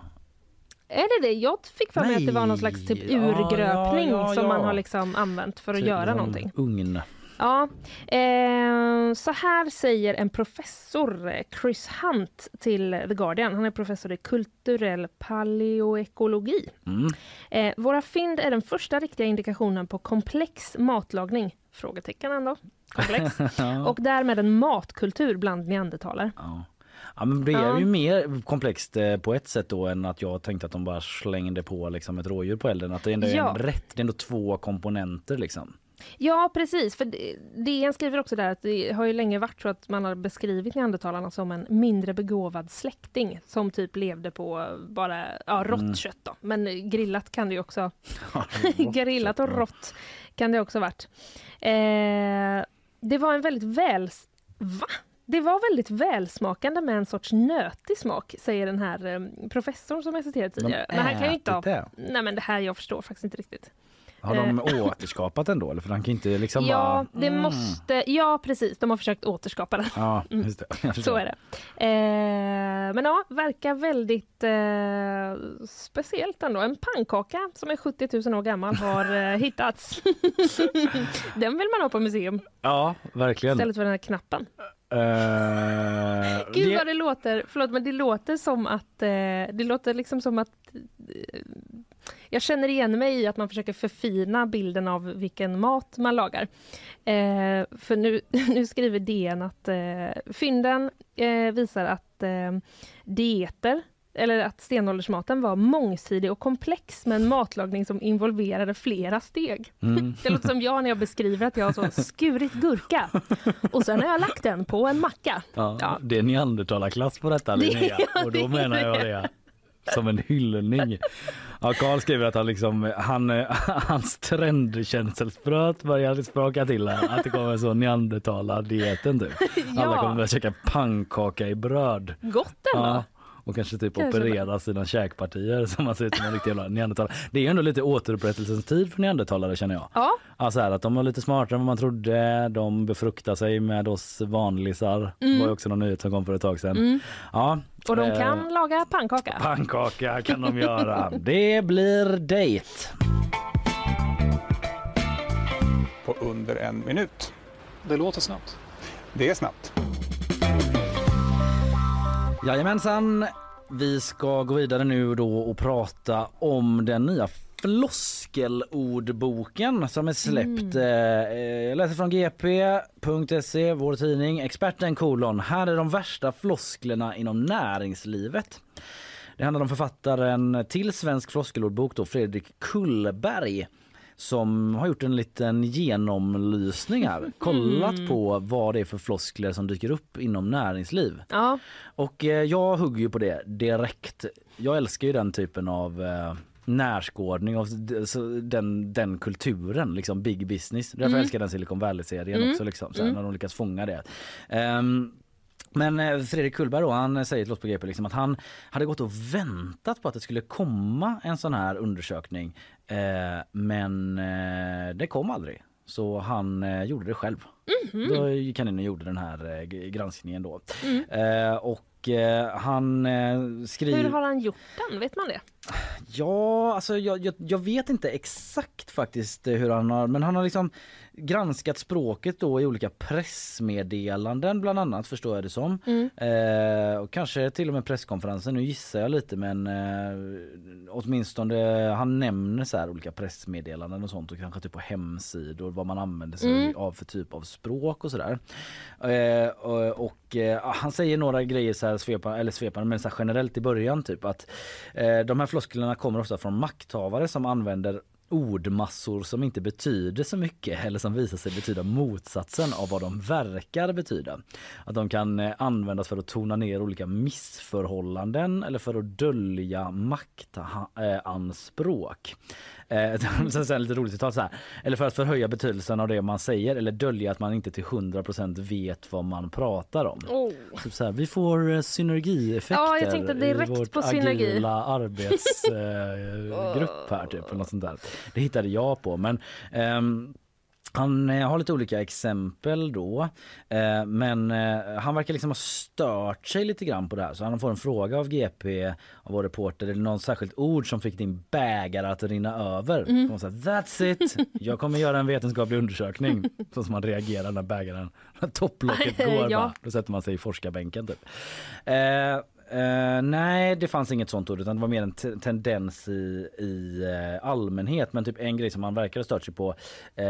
Är det det? Jag fick för mig att det var någon slags typ urgröpning ja, ja, som ja. man har liksom använt för att Typ göra någon någonting. Ugn. Ja, eh, så här säger en professor, eh, Chris Hunt, till The Guardian. Han är professor i kulturell paleoekologi. Mm. Eh, våra fynd är den första riktiga indikationen på komplex matlagning. Frågetecken ändå. Komplex. Och därmed en matkultur bland neandertalare. Ja. Ja, men det är Ja. ju mer komplext eh, på ett sätt då än att jag tänkte att de bara slängde på liksom ett rådjur på elden. Att det ändå är Ja. en rätt, det är ändå två komponenter liksom. Ja, precis. För det- DN skriver också där att det har ju länge varit så att man har beskrivit neandertalarna som en mindre begåvad släkting som typ levde på bara ja, rått Mm. kött. Då. Men grillat kan det ju också... grillat och rått kan det också varit. Eh, det var en väldigt väl... Va? Det var väldigt välsmakande med en sorts nötig smak, säger den här eh, professorn som jag citerade tidigare. Men han kan ju inte ha... det? Nej men det här, jag förstår faktiskt inte riktigt. Har de Eh. återskapat den då? Eller för han kan inte liksom ja, bara... det Mm. måste, ja, precis. De har försökt återskapa den. Ja, Mm. just det. Så är det. Eh, men ja, verkar väldigt eh, speciellt ändå. En pannkaka som är 70 000 år gammal har eh, hittats. den vill man ha på museum Ja, verkligen. istället för den här knappen. Eh, Gud det- vad det låter, förlåt men det låter som att, eh, det låter liksom som att eh, jag känner igen mig i att man försöker förfina bilden av vilken mat man lagar. Eh, för nu, nu skriver DN att eh, fynden eh, visar att eh, dieter eller att stenåldersmaten var mångsidig och komplex med en matlagning som involverade flera steg. Mm. Det låter som jag när jag beskriver att jag har så skurit gurka och sen har jag lagt den på en macka. Ja, Ja. Det är neandertalarklass på detta Det- Linnea. ja, och då det menar jag det. det som en hyllning. Ja, Karl skriver att han liksom, han, eh, hans trendkänselspröt börjar spraka till här. Att det kommer så neandertalardieten typ. Alla kommer börja käka pannkaka i bröd. Gott ändå. Ja. Och kanske typ Kanske operera sina käkpartier som man ser ut som en riktig jävla neandertalare. Det är ju ändå lite återupprättelsens tid för neandertalare känner jag. Ja. Alltså här, att de var lite smartare än vad man trodde. De befruktar sig med oss vanlisar. Det var ju också någon nyhet som kom för ett tag sedan. Mm. Ja, Och de eh, kan laga pannkaka. Pannkaka kan de göra. Det blir dejt. På under en minut. Det låter snabbt. Det är snabbt. Jajamensan. Vi ska gå vidare nu då och prata om den nya floskelordboken som är släppt. Eh, Jag läser från gp.se, vår tidning. Experten kolon. Här är de värsta flosklerna inom näringslivet. Det handlar om författaren till svensk floskelordbok då, Fredrik Kullberg som har gjort en liten genomlysning här. Kollat på vad det är för floskler som dyker upp inom näringsliv. Ja. Och eh, jag hugger ju på det direkt. Jag älskar ju den typen av eh, närskådning av d- så den, den kulturen, liksom big business. Därför Mm. älskar den Silicon Valley-serien Mm. också, liksom, så här, Mm. när de lyckas fånga det. Ehm, men eh, Fredrik Kullberg då, han säger till oss på GP liksom att han hade gått och väntat på att det skulle komma en sån här undersökning. Eh, men eh, det kom aldrig. Så han eh, gjorde det själv. Mhm. Då gick han in och gjorde den här eh, granskningen då. Mm. Eh, och eh, han eh, skriver... Hur har han gjort den? Vet man det? Ja, alltså jag, jag, jag vet inte exakt faktiskt eh, hur han har, men han har liksom granskat språket då i olika pressmeddelanden bland annat förstår jag det som. Mm. Eh, och kanske till och med presskonferensen, nu gissar jag lite men eh, åtminstone han nämner så här olika pressmeddelanden och sånt och kanske typ på hemsidor vad man använder sig Mm. av för typ av språk och sådär. Eh, och och eh, han säger några grejer så här svepande, eller svepande men så generellt i början typ att eh, de här flosklerna kommer ofta från makthavare som använder ordmassor som inte betyder så mycket eller som visar sig betyda motsatsen av vad de verkar betyda. Att de kan eh, användas för att tona ner olika missförhållanden eller för att dölja maktanspråk. Eh, Eh, sen lite roligt citat så här. Eller för att förhöja betydelsen av det man säger eller dölja att man inte till 100% vet vad man pratar om. Oh. Typ så här, vi får eh, synergieffekter Ja, jag tänkte direkt i vårt på synergi. agila arbetsgrupp här typ. Något sånt där. Det hittade jag på men ehm, han eh, har lite olika exempel då, eh, men eh, han verkar liksom ha stört sig lite grann på det här. Så han får en fråga av GP, av vår reporter, är det något särskilt ord som fick din bägare att rinna över? Mm. Och han säger, That's it! Jag kommer göra en vetenskaplig undersökning. Så som man reagerar när bägaren, när topplocket går. Ja. bara. Då sätter man sig i forskarbänken typ. Eh, nej, det fanns inget sånt ord utan det var mer en te- tendens i, i eh, allmänhet. Men typ en grej som han verkar ha stört sig på eh,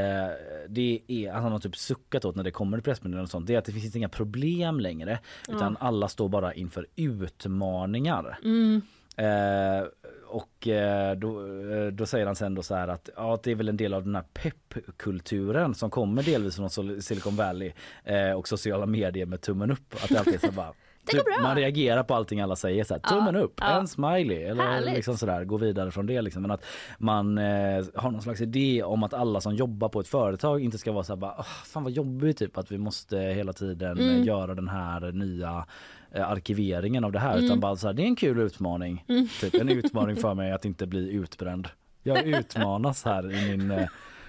det är att han har typ suckat åt när det kommer pressmeddelanden och sånt. Det är att det finns inga problem längre utan alla står bara inför utmaningar. Mm. Eh, och eh, då, eh, då säger han sen då så här att ja, att det är väl en del av den här peppkulturen som kommer delvis från Silicon Valley och sociala medier med tummen upp. Att det alltid är så bara Typ, man reagerar på allting alla säger så här, tummen upp, ja. en smiley eller Härligt. liksom sådär, gå vidare från det liksom. Men att man eh, har någon slags idé om att alla som jobbar på ett företag inte ska vara så här bara, "Åh, fan vad jobbigt typ att vi måste hela tiden eh, Mm. göra den här nya eh, arkiveringen av det här Mm. utan bara så här, det är en kul utmaning. Mm. Typ en utmaning för mig att inte bli utbränd. Jag utmanas här i min eh,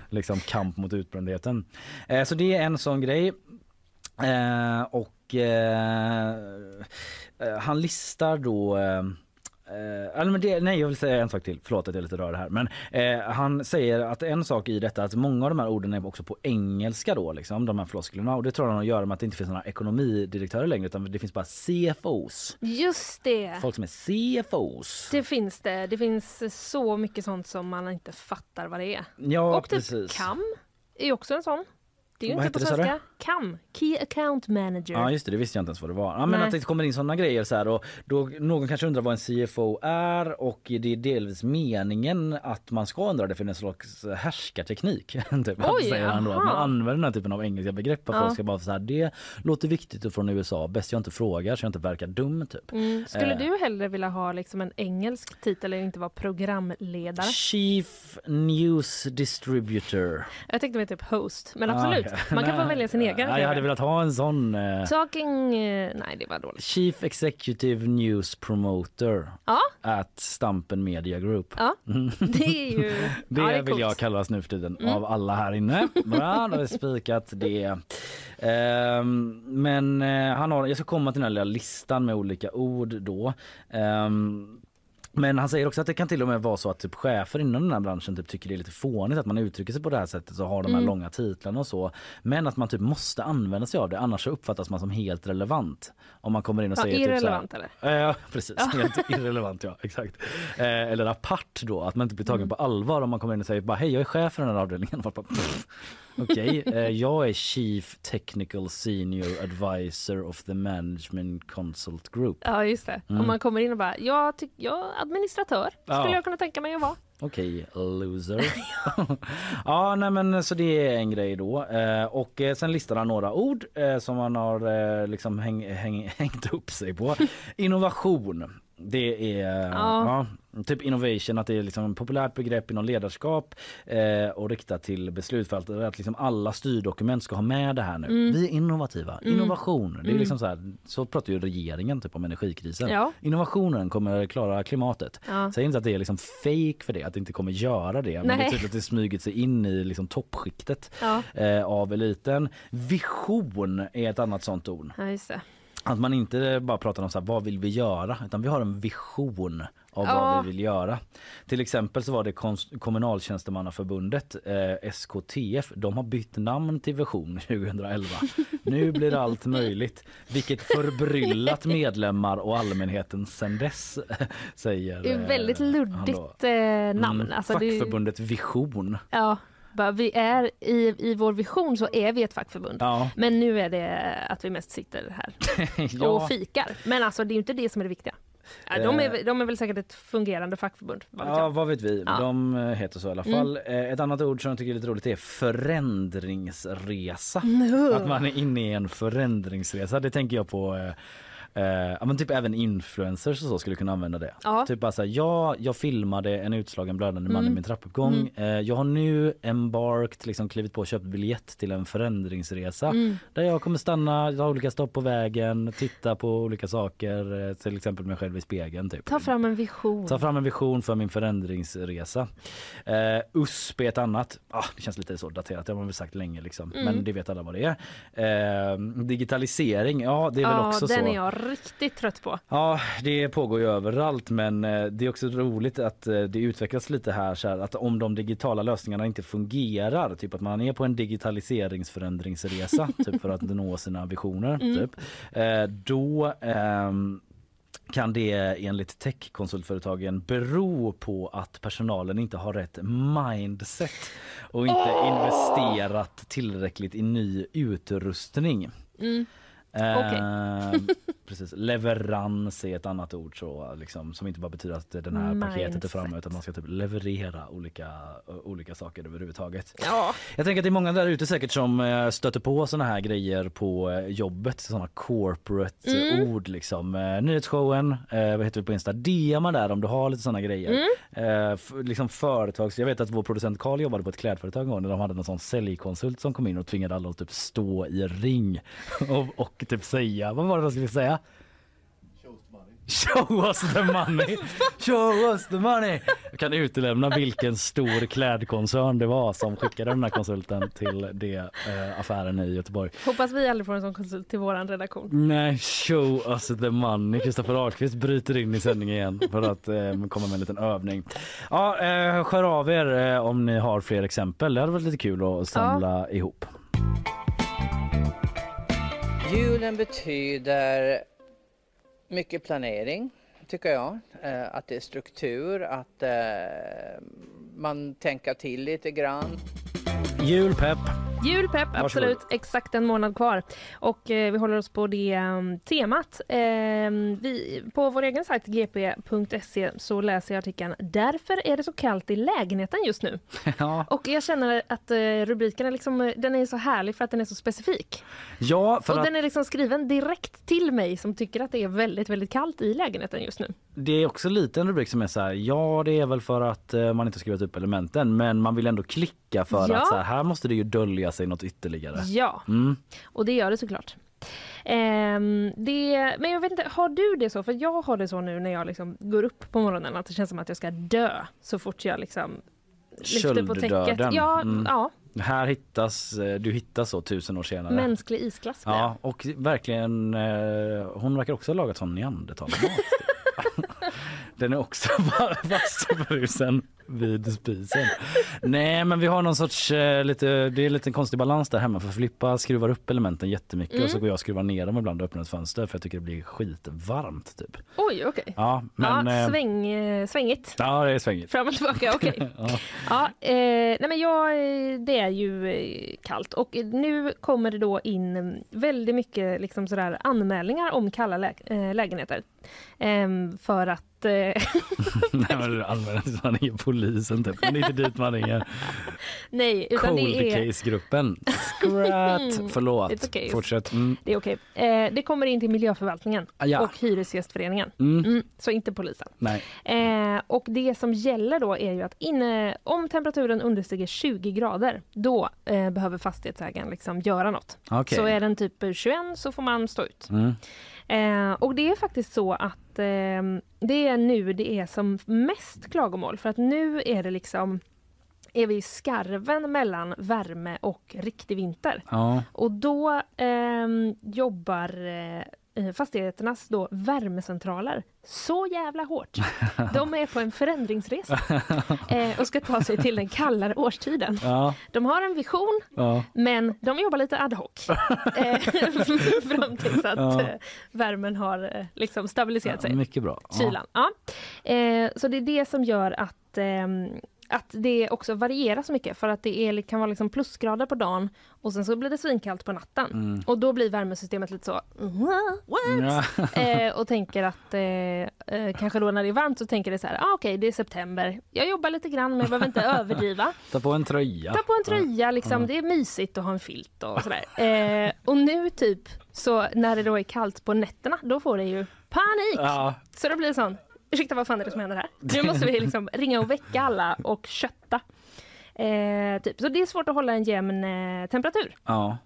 liksom kamp mot utbrändheten. Eh, så det är en sån grej. Eh, och eh, eh, han listar då eh, Eh, det, nej jag vill säga en sak till, förlåt att jag är lite rör här. Men eh, han säger att en sak i detta att många av de här orden är också på engelska då liksom, de här flosklerna. Och det tror han att göra med att det inte finns några ekonomidirektörer längre utan det finns bara CFOs. Just det. Folk som är CFOs. Det finns det. Det finns så mycket sånt som man inte fattar vad det är. Ja och typ precis. CAM är också en sån. Det är ju Vad inte på det, svenska. CAM, Key Account Manager. Ja just det, det visste jag inte ens vad det var. Ja, men Nej. att det kommer in sådana grejer så här och då någon kanske undrar vad en CFO är och det är delvis meningen att man ska undra det för en slags härskarteknik. typ, Oj, säger han då. Att man använder den här typen av engelska begrepp och Ja. folk ska bara så här, det låter viktigt och från USA, bäst jag inte frågar så jag inte verkar dum typ. Mm. Skulle Eh. du hellre vilja ha liksom en engelsk titel eller inte vara programledare? Chief News Distributor. Jag tänkte mig typ host, men Ah, absolut. Man kan få välja sin egen. Ja, jag hade velat ha en sån. Eh, Talking... eh, Nej, det var dåligt. Chief Executive News Promoter Ja, at Stampen Media Group. ja. det är ju... Det, ja, det är vill jag kallas nu för tiden Mm. av alla här inne. Bra, då har vi spikat det. Ehm, men eh, han har, jag ska komma till den här lilla listan med olika ord då. Ehm, men han säger också att det kan till och med vara så att typ chefer inom den här branschen typ tycker det är lite fånigt att man uttrycker sig på det här sättet och har de här Mm. långa titlarna och så. Men att man typ måste använda sig av det annars uppfattas man som helt relevant. Om man kommer in och Ja, säger typ irrelevant, så här, eller? Ja precis, helt irrelevant ja exakt. Eh, eller apart då, att man inte blir tagen Mm. på allvar om man kommer in och säger bara hej jag är chef för den här avdelningen. Och folk bara, "Pff, Okej, eh, jag är Chief Technical Senior Advisor of the Management Consult Group. Ja, just det. Mm. Om man kommer in och bara, jag, tyck, jag är administratör, skulle Ja. jag kunna tänka mig att vara. Okej, loser. ja, nej men så det är en grej då. Eh, och eh, sen listar han några ord eh, som han har eh, liksom häng, häng, hängt upp sig på. Innovation. Det är Ja. ja, typ innovation, att det är liksom ett populärt begrepp inom ledarskap eh, och riktat till beslutsfattare. Att liksom alla styrdokument ska ha med det här nu. Mm. Vi är innovativa. Mm. Innovation. Det är Mm. liksom så, här, så pratar ju regeringen typ om energikrisen. Ja. Innovationen kommer klara klimatet. Ja. Säg inte att det är liksom fake för det, att det inte kommer göra det. Men det är Nej. tydligt att det smugit sig in i liksom toppskiktet Ja. eh, av eliten. Vision är ett annat sånt ord. Ja. Att man inte bara pratar om så här, vad vill vi göra utan vi har en vision av Ja. vad vi vill göra. Till exempel så var det kommunaltjänstemannaförbundet eh, SKTF. De har bytt namn till Vision 2011. nu blir allt möjligt. Vilket förbryllat medlemmar och allmänheten sen dess säger Det är eh, väldigt då. luddigt eh, namn. Mm, Alltså, det, fackförbundet Vision. ja, bara, vi är i, I vår vision så är vi ett fackförbund. Ja. Men nu är det att vi mest sitter här Ja. och fikar. Men alltså det är inte det som är det viktiga. De, Eh. är, de är väl säkert ett fungerande fackförbund. vad Ja, vad vet vi. Ja. De eh, heter så i alla Mm. fall. Eh, Ett annat ord som jag tycker är lite roligt är förändringsresa. Mm. Att man är inne i en förändringsresa. Det tänker jag på eh, men typ även influencers och så skulle kunna använda det. Ja. Typ bara så här, ja, jag filmade en utslagen blödande man Mm. i min trappuppgång. Mm. Eh, jag har nu embarked, liksom klivit på och köpt biljett till en förändringsresa. Mm. Där jag kommer stanna, ta olika stopp på vägen, titta på olika saker, eh, till exempel mig själv i spegeln. Typ. Ta fram en vision. Ta fram en vision för min förändringsresa. Eh, USP är ett annat. Ah, det känns lite så daterat, det har man väl sagt länge liksom. Mm. Men det vet alla vad det är. Eh, digitalisering, ja det är väl ja, också så. Riktigt trött på. Ja, det pågår ju överallt men eh, det är också roligt att eh, det utvecklas lite här, så här att om de digitala lösningarna inte fungerar, typ att man är på en digitaliseringsförändringsresa typ för att nå sina visioner, Mm. typ, eh, då ehm, kan det enligt techkonsultföretagen bero på att personalen inte har rätt mindset och inte investerat tillräckligt i ny utrustning. Mm. Eh, precis. Leverans är ett annat ord så, liksom, som inte bara betyder att det här paketet är framme utan man ska typ leverera olika, olika saker överhuvudtaget. Ja. Jag tänker att det är många där ute säkert som eh, stöter på såna här grejer på eh, jobbet, såna corporate Mm. ord liksom. Nyhetsshowen, vad heter vi på Insta? DMa där om du har lite såna grejer. Mm. Liksom företags, jag vet att vår producent Carl jobbade på ett klädföretag en gång när de hade någon sån säljkonsult som kom in och tvingade alla att typ stå i ring och, och typ säga, vad var det de skulle säga? Show us the money! Show us the money! Jag kan utelämna vilken stor klädkoncern det var som skickade den här konsulten till det eh, affären i Göteborg. Hoppas vi aldrig får en sån konsult till våran redaktion. Nej, show us the money. Kristoffer Ahlqvist bryter in i sändning igen för att eh, komma med en liten övning. Ja, eh, skär av er eh, om ni har fler exempel. Det hade varit lite kul att samla ihop. Julen betyder mycket planering, tycker jag. Eh, att det är struktur, att eh, man tänker till lite grann. Julpepp. Julpepp, Varsågod. absolut. Exakt en månad kvar. Och eh, vi håller oss på det um, temat. Eh, vi, på vår egen sajt gp.se så läser jag artikeln Därför är det så kallt i lägenheten just nu. Ja. Och jag känner att eh, rubriken är, liksom, eh, den är så härlig för att den är så specifik. Ja, för och att den är liksom skriven direkt till mig som tycker att det är väldigt, väldigt kallt i lägenheten just nu. det är också lite en rubrik som är så här. Ja, det är väl för att eh, man inte skrivit upp elementen, men man vill ändå klicka för Ja. att så här, här måste det ju dölja med sig något ytterligare. Ja, Mm. och det gör det såklart. Ehm, det, men jag vet inte, har du det så? För jag har det så nu när jag liksom går upp på morgonen att det känns som att jag ska dö så fort jag liksom lyfter på täcket. Ja, Mm. ja, Här hittas, eh, du hittas så tusen år senare. mänsklig isglass Ja, och verkligen, eh, hon verkar också ha lagat sån neandertalmat. Den är också vassefrusen vid spisen. Nej men vi har någon sorts, eh, lite, det är lite en konstig balans där hemma för Filippa skruvar upp elementen jättemycket Mm. och så går jag och skruvar ner dem ibland och öppnar ett fönster för jag tycker det blir skitvarmt typ. Oj, okej. Ja men... ja, eh, sväng, eh, svängigt. ja det är svängigt. Fram och tillbaka, okej. ja. Ja, eh, nej men jag, det är ju kallt och nu kommer det då in väldigt mycket liksom sådär anmälningar om kalla lä lägenheter. Ehm, för att... Eh, Nej inte man ringer polisen typ. Men det är inte dit man ringer. nej, utan Cold det är... case-gruppen. Skrat. Förlåt. It's okay. Fortsätt. Mm. Det är okej. Eh, det kommer in till miljöförvaltningen Ah, ja. och Hyresgästföreningen. Mm. Mm, så inte polisen. Nej. Eh, och det som gäller då är ju att inne, om temperaturen understiger 20 grader, då eh, behöver fastighetsägaren liksom göra något. Okej. Så är den typ 21 så får man stå ut. Mm. Eh, och det är faktiskt så att eh, det är nu det är som mest klagomål för att nu är det liksom är vi i skarven mellan värme och riktig vinter. Ja. Och då ehm, jobbar eh, fastigheternas då värmecentraler så jävla hårt. De är på en förändringsresa eh, och ska ta sig till den kallare årstiden. Ja. De har en vision, Ja. men de jobbar lite ad hoc eh, fram tills att Ja. eh, värmen har eh, liksom stabiliserat sig. Mycket bra. Kylan. Ja. Eh, så det är det som gör att ehm, att det också varierar så mycket för att det är, kan vara liksom plusgrader på dagen och sen så blir det svinkallt på natten. Mm. Och då blir värmesystemet lite så what? Ja. eh, och tänker att eh, eh, kanske då när det är varmt så tänker det så här, ah, okej det är september, jag jobbar lite grann men jag behöver inte överdriva. Ta på en tröja. Ta på en tröja, liksom, Ja. det är mysigt att ha en filt och sådär. Eh, och nu typ, så när det då är kallt på nätterna, då får det ju panik. Ja. Så då blir det sån, ursäkta vad fan är det som händer här? Nu måste vi liksom ringa och väcka alla och kötta. Eh, typ. Så det är svårt att hålla en jämn eh, temperatur. Ja.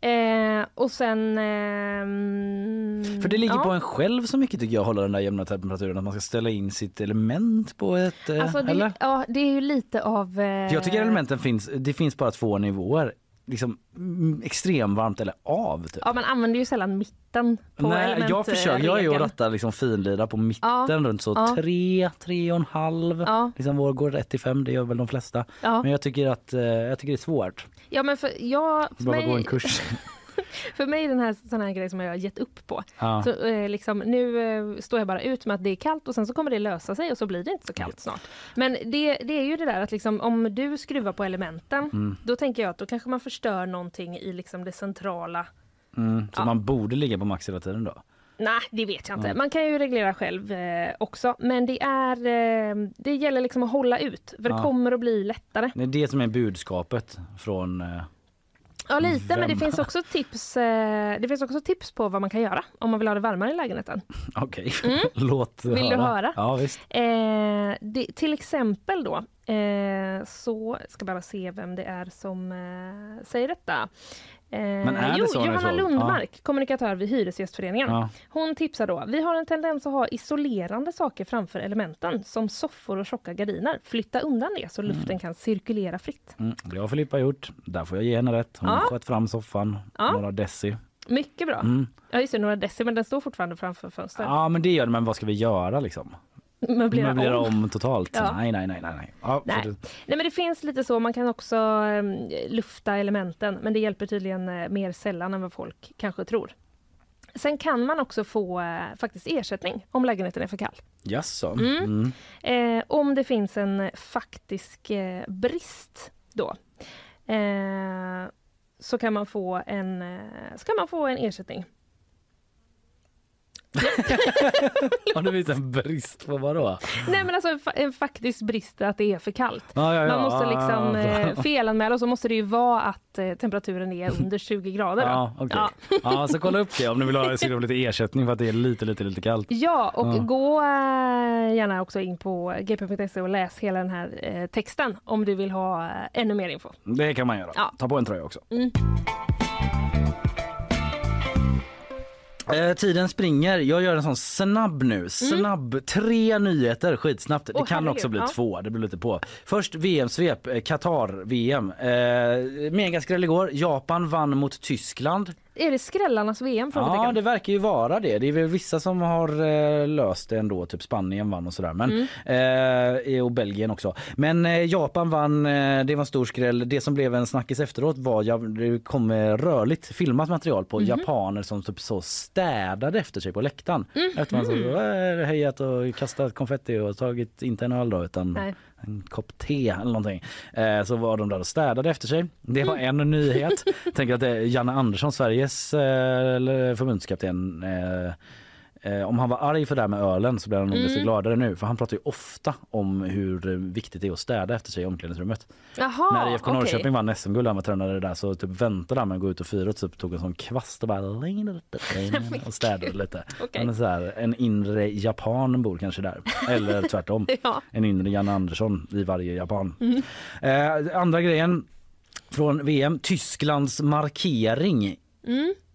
Eh, och sen... ehm, För det ligger ja. på en själv så mycket tycker jag att hålla den där jämna temperaturen att man ska ställa in sitt element på ett... eh, Alltså det, eller? ja, det är ju lite av... Eh, jag tycker elementen finns, det finns bara två nivåer. Liksom mm, extremvarmt eller av typ. Ja, man använder ju sällan mitten på Nej, element, jag försöker, jag är ju liksom finlira på mitten Ja, runt så ja. tre, tre och en halv. Ja. Liksom vår går rätt till fem, det gör väl de flesta. Ja. Men jag tycker att eh, jag tycker det är svårt. Ja, men för, jag, för, Bara gå en mig, kurs. för mig är den här sån här grej som jag har gett upp på. Ja. Så, eh, liksom, nu eh, står jag bara ut med att det är kallt och sen så kommer det lösa sig och så blir det inte så kallt snart. Men det, det är ju det där att liksom, om du skruvar på elementen, Mm. då tänker jag att då kanske man förstör någonting i liksom det centrala Mm, så Ja. man borde ligga på max hela tiden då. Nej, det vet jag inte. Man kan ju reglera själv eh, också. Men det är eh, det gäller liksom att hålla ut. För det Ja. kommer att bli lättare. Det är det som är budskapet från... Eh, Ja, lite. Men det Vem? finns, också tips, eh, det finns också tips på vad man kan göra om man vill ha det varmare i lägenheten. Okej, Mm. låt Vill du höra? Ja visst. Eh, det, till exempel då, eh, så ska bara se vem det är som eh, säger detta. Eh, jo, så Johanna? Lundmark, kommunikatör vid Hyresgästföreningen. Ja. Hon tipsar då. Vi har en tendens att ha isolerande saker framför elementen som soffor och tjocka gardiner. Flytta undan det så luften kan cirkulera fritt. Mm, det har Filippa gjort. Där får jag ge henne rätt. Hon Ja. sköt fram soffan, Ja. några deci. Mycket bra. Mm. Ja just det, några deci, men den står fortfarande framför fönstret. Ja men det gör det, men vad ska vi göra liksom? Möblera Möblera om. om totalt? Ja. Nej, nej, nej, nej. Ja, Nej. Nej men det finns lite så, man kan också em, lufta elementen men det hjälper tydligen eh, mer sällan än vad folk kanske tror. Sen kan man också få eh, faktiskt ersättning om lägenheten är för kall. Jaså? Mm. Mm. Eh, om det finns en faktisk eh, brist då eh, så kan man få en, eh, ska man få en ersättning. Har du visat en brist på vad då? Nej men alltså en, fa- en faktisk brist att det är för kallt. Ja, ja, ja. Man måste liksom Ah. eh, felanmäla och så måste det ju vara att eh, temperaturen är under 20 grader. Ja, okej. Ja. Ja, så kolla upp det om ni vill ha lite ersättning för att det är lite, lite, lite kallt. Ja, och gå eh, gärna också in på gp.se och läs hela den här texten om du vill ha ännu mer info. Det kan man göra. Ta på en tröja också. Mm. Eh, tiden springer. Jag gör en sån snabb nu. Snabb. Tre nyheter skitsnabbt. Det Mm. Åh, kan herregud, också bli ja. två. Det blir lite på. Först VM-svep. eh, Qatar-VM. Eh, megaskräll igår. Japan vann mot Tyskland. Är det skrällarnas VM? Ja, det verkar ju vara det. Det är väl vissa som har eh, löst det ändå. Typ Spanien vann och sådär. Men, eh, och Belgien också. Men eh, Japan vann. Eh, det var en stor skräll. Det som blev en snackis efteråt var ja, det kom eh, rörligt filmat material på japaner som typ så städade efter sig på läktaren. Efter man så eh, hejat och kastat konfetti och tagit inte en öl då utan Nej. En kopp te eller någonting. Eh, så var de där och städade efter sig. Det var en nyhet. Tänker att det är Janne Andersson, Sveriges eh, förbundskapten. Eh, eh, om han var arg för det här med ölen så blir han nog desto gladare nu. För han pratar ju ofta om hur viktigt det är att städa efter sig i omklädningsrummet. Jaha, När IFK okej. Norrköping vann SM-guld han var tränare där så typ väntade han med att gå ut och fira och typ tog en sån kvast och bara och städade lite. Han är så här, en inre japan bor kanske där. Eller tvärtom. Ja. En inre Janne Andersson i varje japan. Eh, andra grejen från VM, Tysklands markering.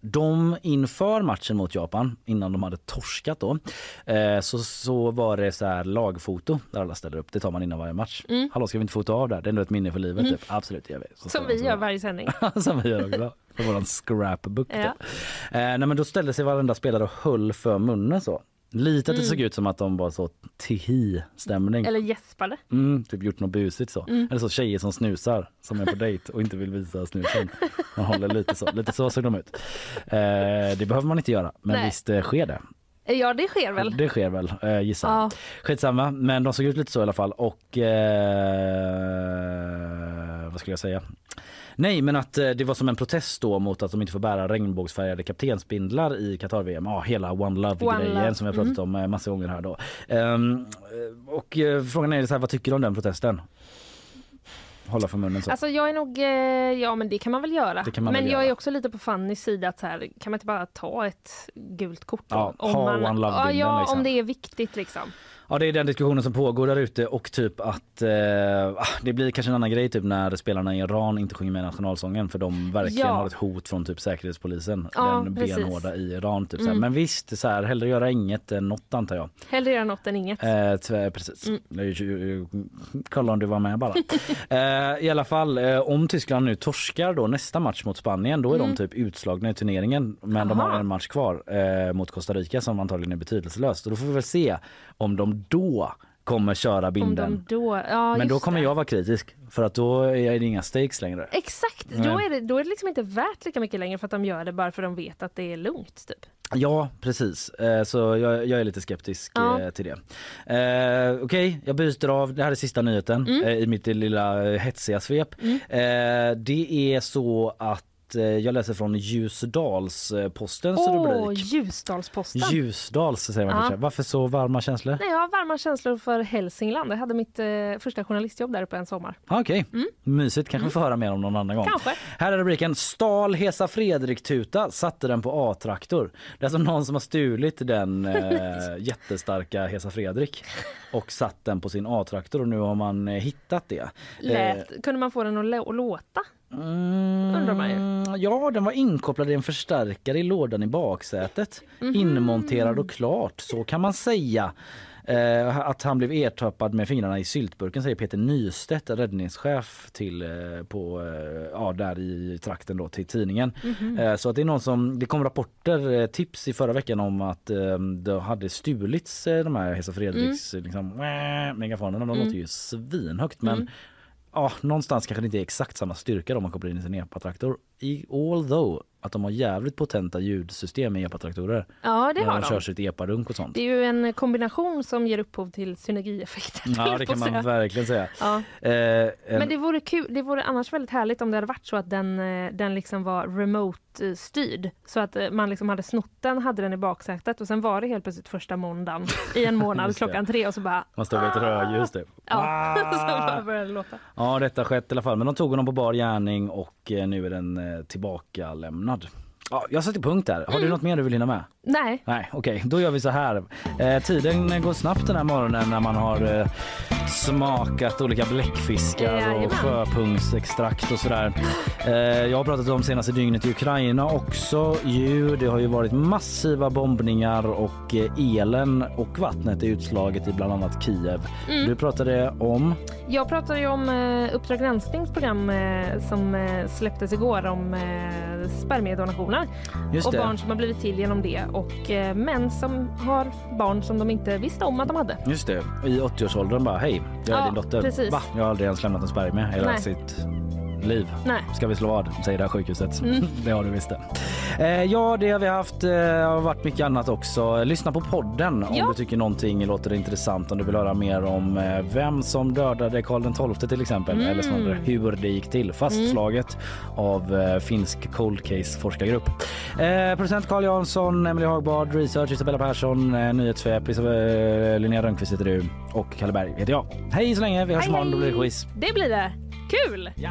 De inför matchen mot Japan innan de hade torskat då eh, så, så var det så här lagfoto där alla ställer upp. Det tar man innan varje match. Hallå ska vi inte fota av det? här? Det är ändå ett minne för livet. Typ. Absolut gör vi. Så Som vi gör där. varje sändning. som vi gör också. På våran scrapbook. då. Ja. Eh, nej men då ställde sig varenda spelare och höll för munnen så. Lite att det såg ut som att de var så tihi-stämning. Eller gäspade. Mm, typ gjort något busigt så. Eller så tjejer som snusar som är på dejt och inte vill visa snusen. Man håller lite så. Lite så såg de ut. Eh, det behöver man inte göra men Nej. visst eh, sker det. Ja, det sker väl. Det sker väl eh, gissar jag. Ja. Skitsamma men de såg ut lite så i alla fall och eh, vad skulle jag säga? Nej men att eh, det var som en protest då mot att de inte får bära regnbågsfärgade kaptensbindlar i Qatar-VM. Ja hela One Love-grejen Love. som vi har pratat om eh, massa gånger här då. Ehm, och frågan är så här, vad tycker du om den protesten? Hålla för munnen så. Alltså jag är nog, ja men det kan man väl göra. Man men väl jag göra. är också lite på Fannys sida att så här, kan man inte bara ta ett gult kort? Ja, ha One ja, ja liksom. om det är viktigt liksom. Ja det är den diskussionen som pågår där ute och typ att eh, ah, det blir kanske en annan grej typ när spelarna i Iran inte sjunger med nationalsången för de verkligen Ja. har ett hot från typ säkerhetspolisen. Ja, den precis. benhårda i Iran. Typ. Mm. Men visst, så här, hellre göra inget än något antar jag. Hellre göra något än inget. Eh, tvär, precis. Mm. Kolla om du var med bara. eh, I alla fall, eh, om Tyskland nu torskar då nästa match mot Spanien då är de typ utslagna i turneringen. Men de har Aha. en match kvar eh, mot Costa Rica som antagligen är betydelselöst. Och då får vi väl se om de då kommer köra binden. de då, ja, Men då kommer det. jag vara kritisk för att då är det inga stakes längre. Exakt, då är, det, då är det liksom inte värt lika mycket längre för att de gör det bara för att de vet att det är lugnt. Typ. Ja, precis. Eh, Så jag, jag är lite skeptisk Ja. eh, till det. Eh, Okej, jag byter av. Det här är sista nyheten Mm. eh, i mitt lilla hetsiga svep. Eh, Det är så att eh, jag läser från Ljusdals-Postens Åh, rubrik. Ljusdalsposten. Ljusdals säger man kanske. Varför så varma känslor? Nej, jag har varma känslor för Hälsingland. Jag hade mitt eh, första journalistjobb där uppe en sommar. Ah, Okej, mysigt. Kanske vi får höra mer om någon annan gång. Mm. Kanske. Här är rubriken Stal Hesa Fredrik-tuta, satte den på A-traktor. Det är alltså någon som har stulit den eh, jättestarka Hesa Fredrik och satt den på sin A-traktor och nu har man eh, hittat det. Lät, kunde man få den att låta? Mm, Undrar man ju. Ja, den var inkopplad i en förstärkare i lådan i baksätet. Mhm. Inmonterad och klart, så kan man säga. Eh, att han blev ertappad med fingrarna i syltburken säger Peter Nystedt, räddningschef till, eh, på, eh, ja, där i trakten då, till tidningen. Mhm. Eh, så att det är någon som, det kom rapporter, eh, tips i förra veckan om att eh, det hade stulits de här Hesa Fredriks Mm. liksom, megafonerna. De låter ju svinhögt men ja, någonstans kanske det inte är exakt samma styrka då man kopplar in i sin epatraktor. I, although att de har jävligt potenta ljudsystem i epatraktorer. Ja, det när har de kör sitt eparunk och sånt. Det är ju en kombination som ger upphov till synergieffekter. Ja, det kan man säga. verkligen säga. Ja. Eh, en- Men det vore, kul, det vore annars väldigt härligt om det hade varit så att den, eh, den liksom var remote-styrd. Så att eh, man liksom hade snott den, hade den i baksätet och sen var det helt plötsligt första måndagen i en månad klockan tre och så bara... Man står vid ett rödljus typ. Ja, så bara började det låta. Ja, detta skett i alla fall. Men de tog honom på bar gärning och eh, nu är den eh, tillbaka lämnad. Ja, jag sätter punkt där. Har du något mer du vill hinna med? Nej. Nej, okej, då gör vi så här. Eh, tiden går snabbt den här morgonen när man har eh, smakat olika bläckfiskar Jajamän. och sjöpungsextrakt och sådär. Eh, jag har pratat om senaste dygnet i Ukraina också. Ju, det har ju varit massiva bombningar och eh, elen och vattnet är utslaget i bland annat Kiev. Mm. Du pratade om Jag pratade ju om eh, Uppdrag gransknings program eh, som eh, släpptes igår om eh, spermiedonationer och barn som har blivit till genom det och eh, män som har barn som de inte visste om att de hade. Just det, i 80-årsåldern bara hej, jag är Ja, din dotter. precis. Va? Jag har aldrig ens lämnat en spermie Nej. sitt liv. Nej. Ska vi slå vad, säger det här sjukhuset. Mm. det har du visst det. Eh, ja, det har vi haft. Eh, har varit mycket annat också. Lyssna på podden om Ja. du tycker någonting låter intressant. Om du vill höra mer om eh, vem som dödade Karl XII till exempel. Mm. Eller snarare hur det gick till. Fastslaget av eh, finsk cold case forskargrupp. Eh, producent Carl Jansson, Emily Hagbard, research Isabella Persson, eh, nyhetssvep Isabella, Linnea Rönnqvist heter du och Kalle Berg heter jag. Hej så länge, vi hörs Hej, imorgon, då blir det quiz. Det blir det. Kul! Ja.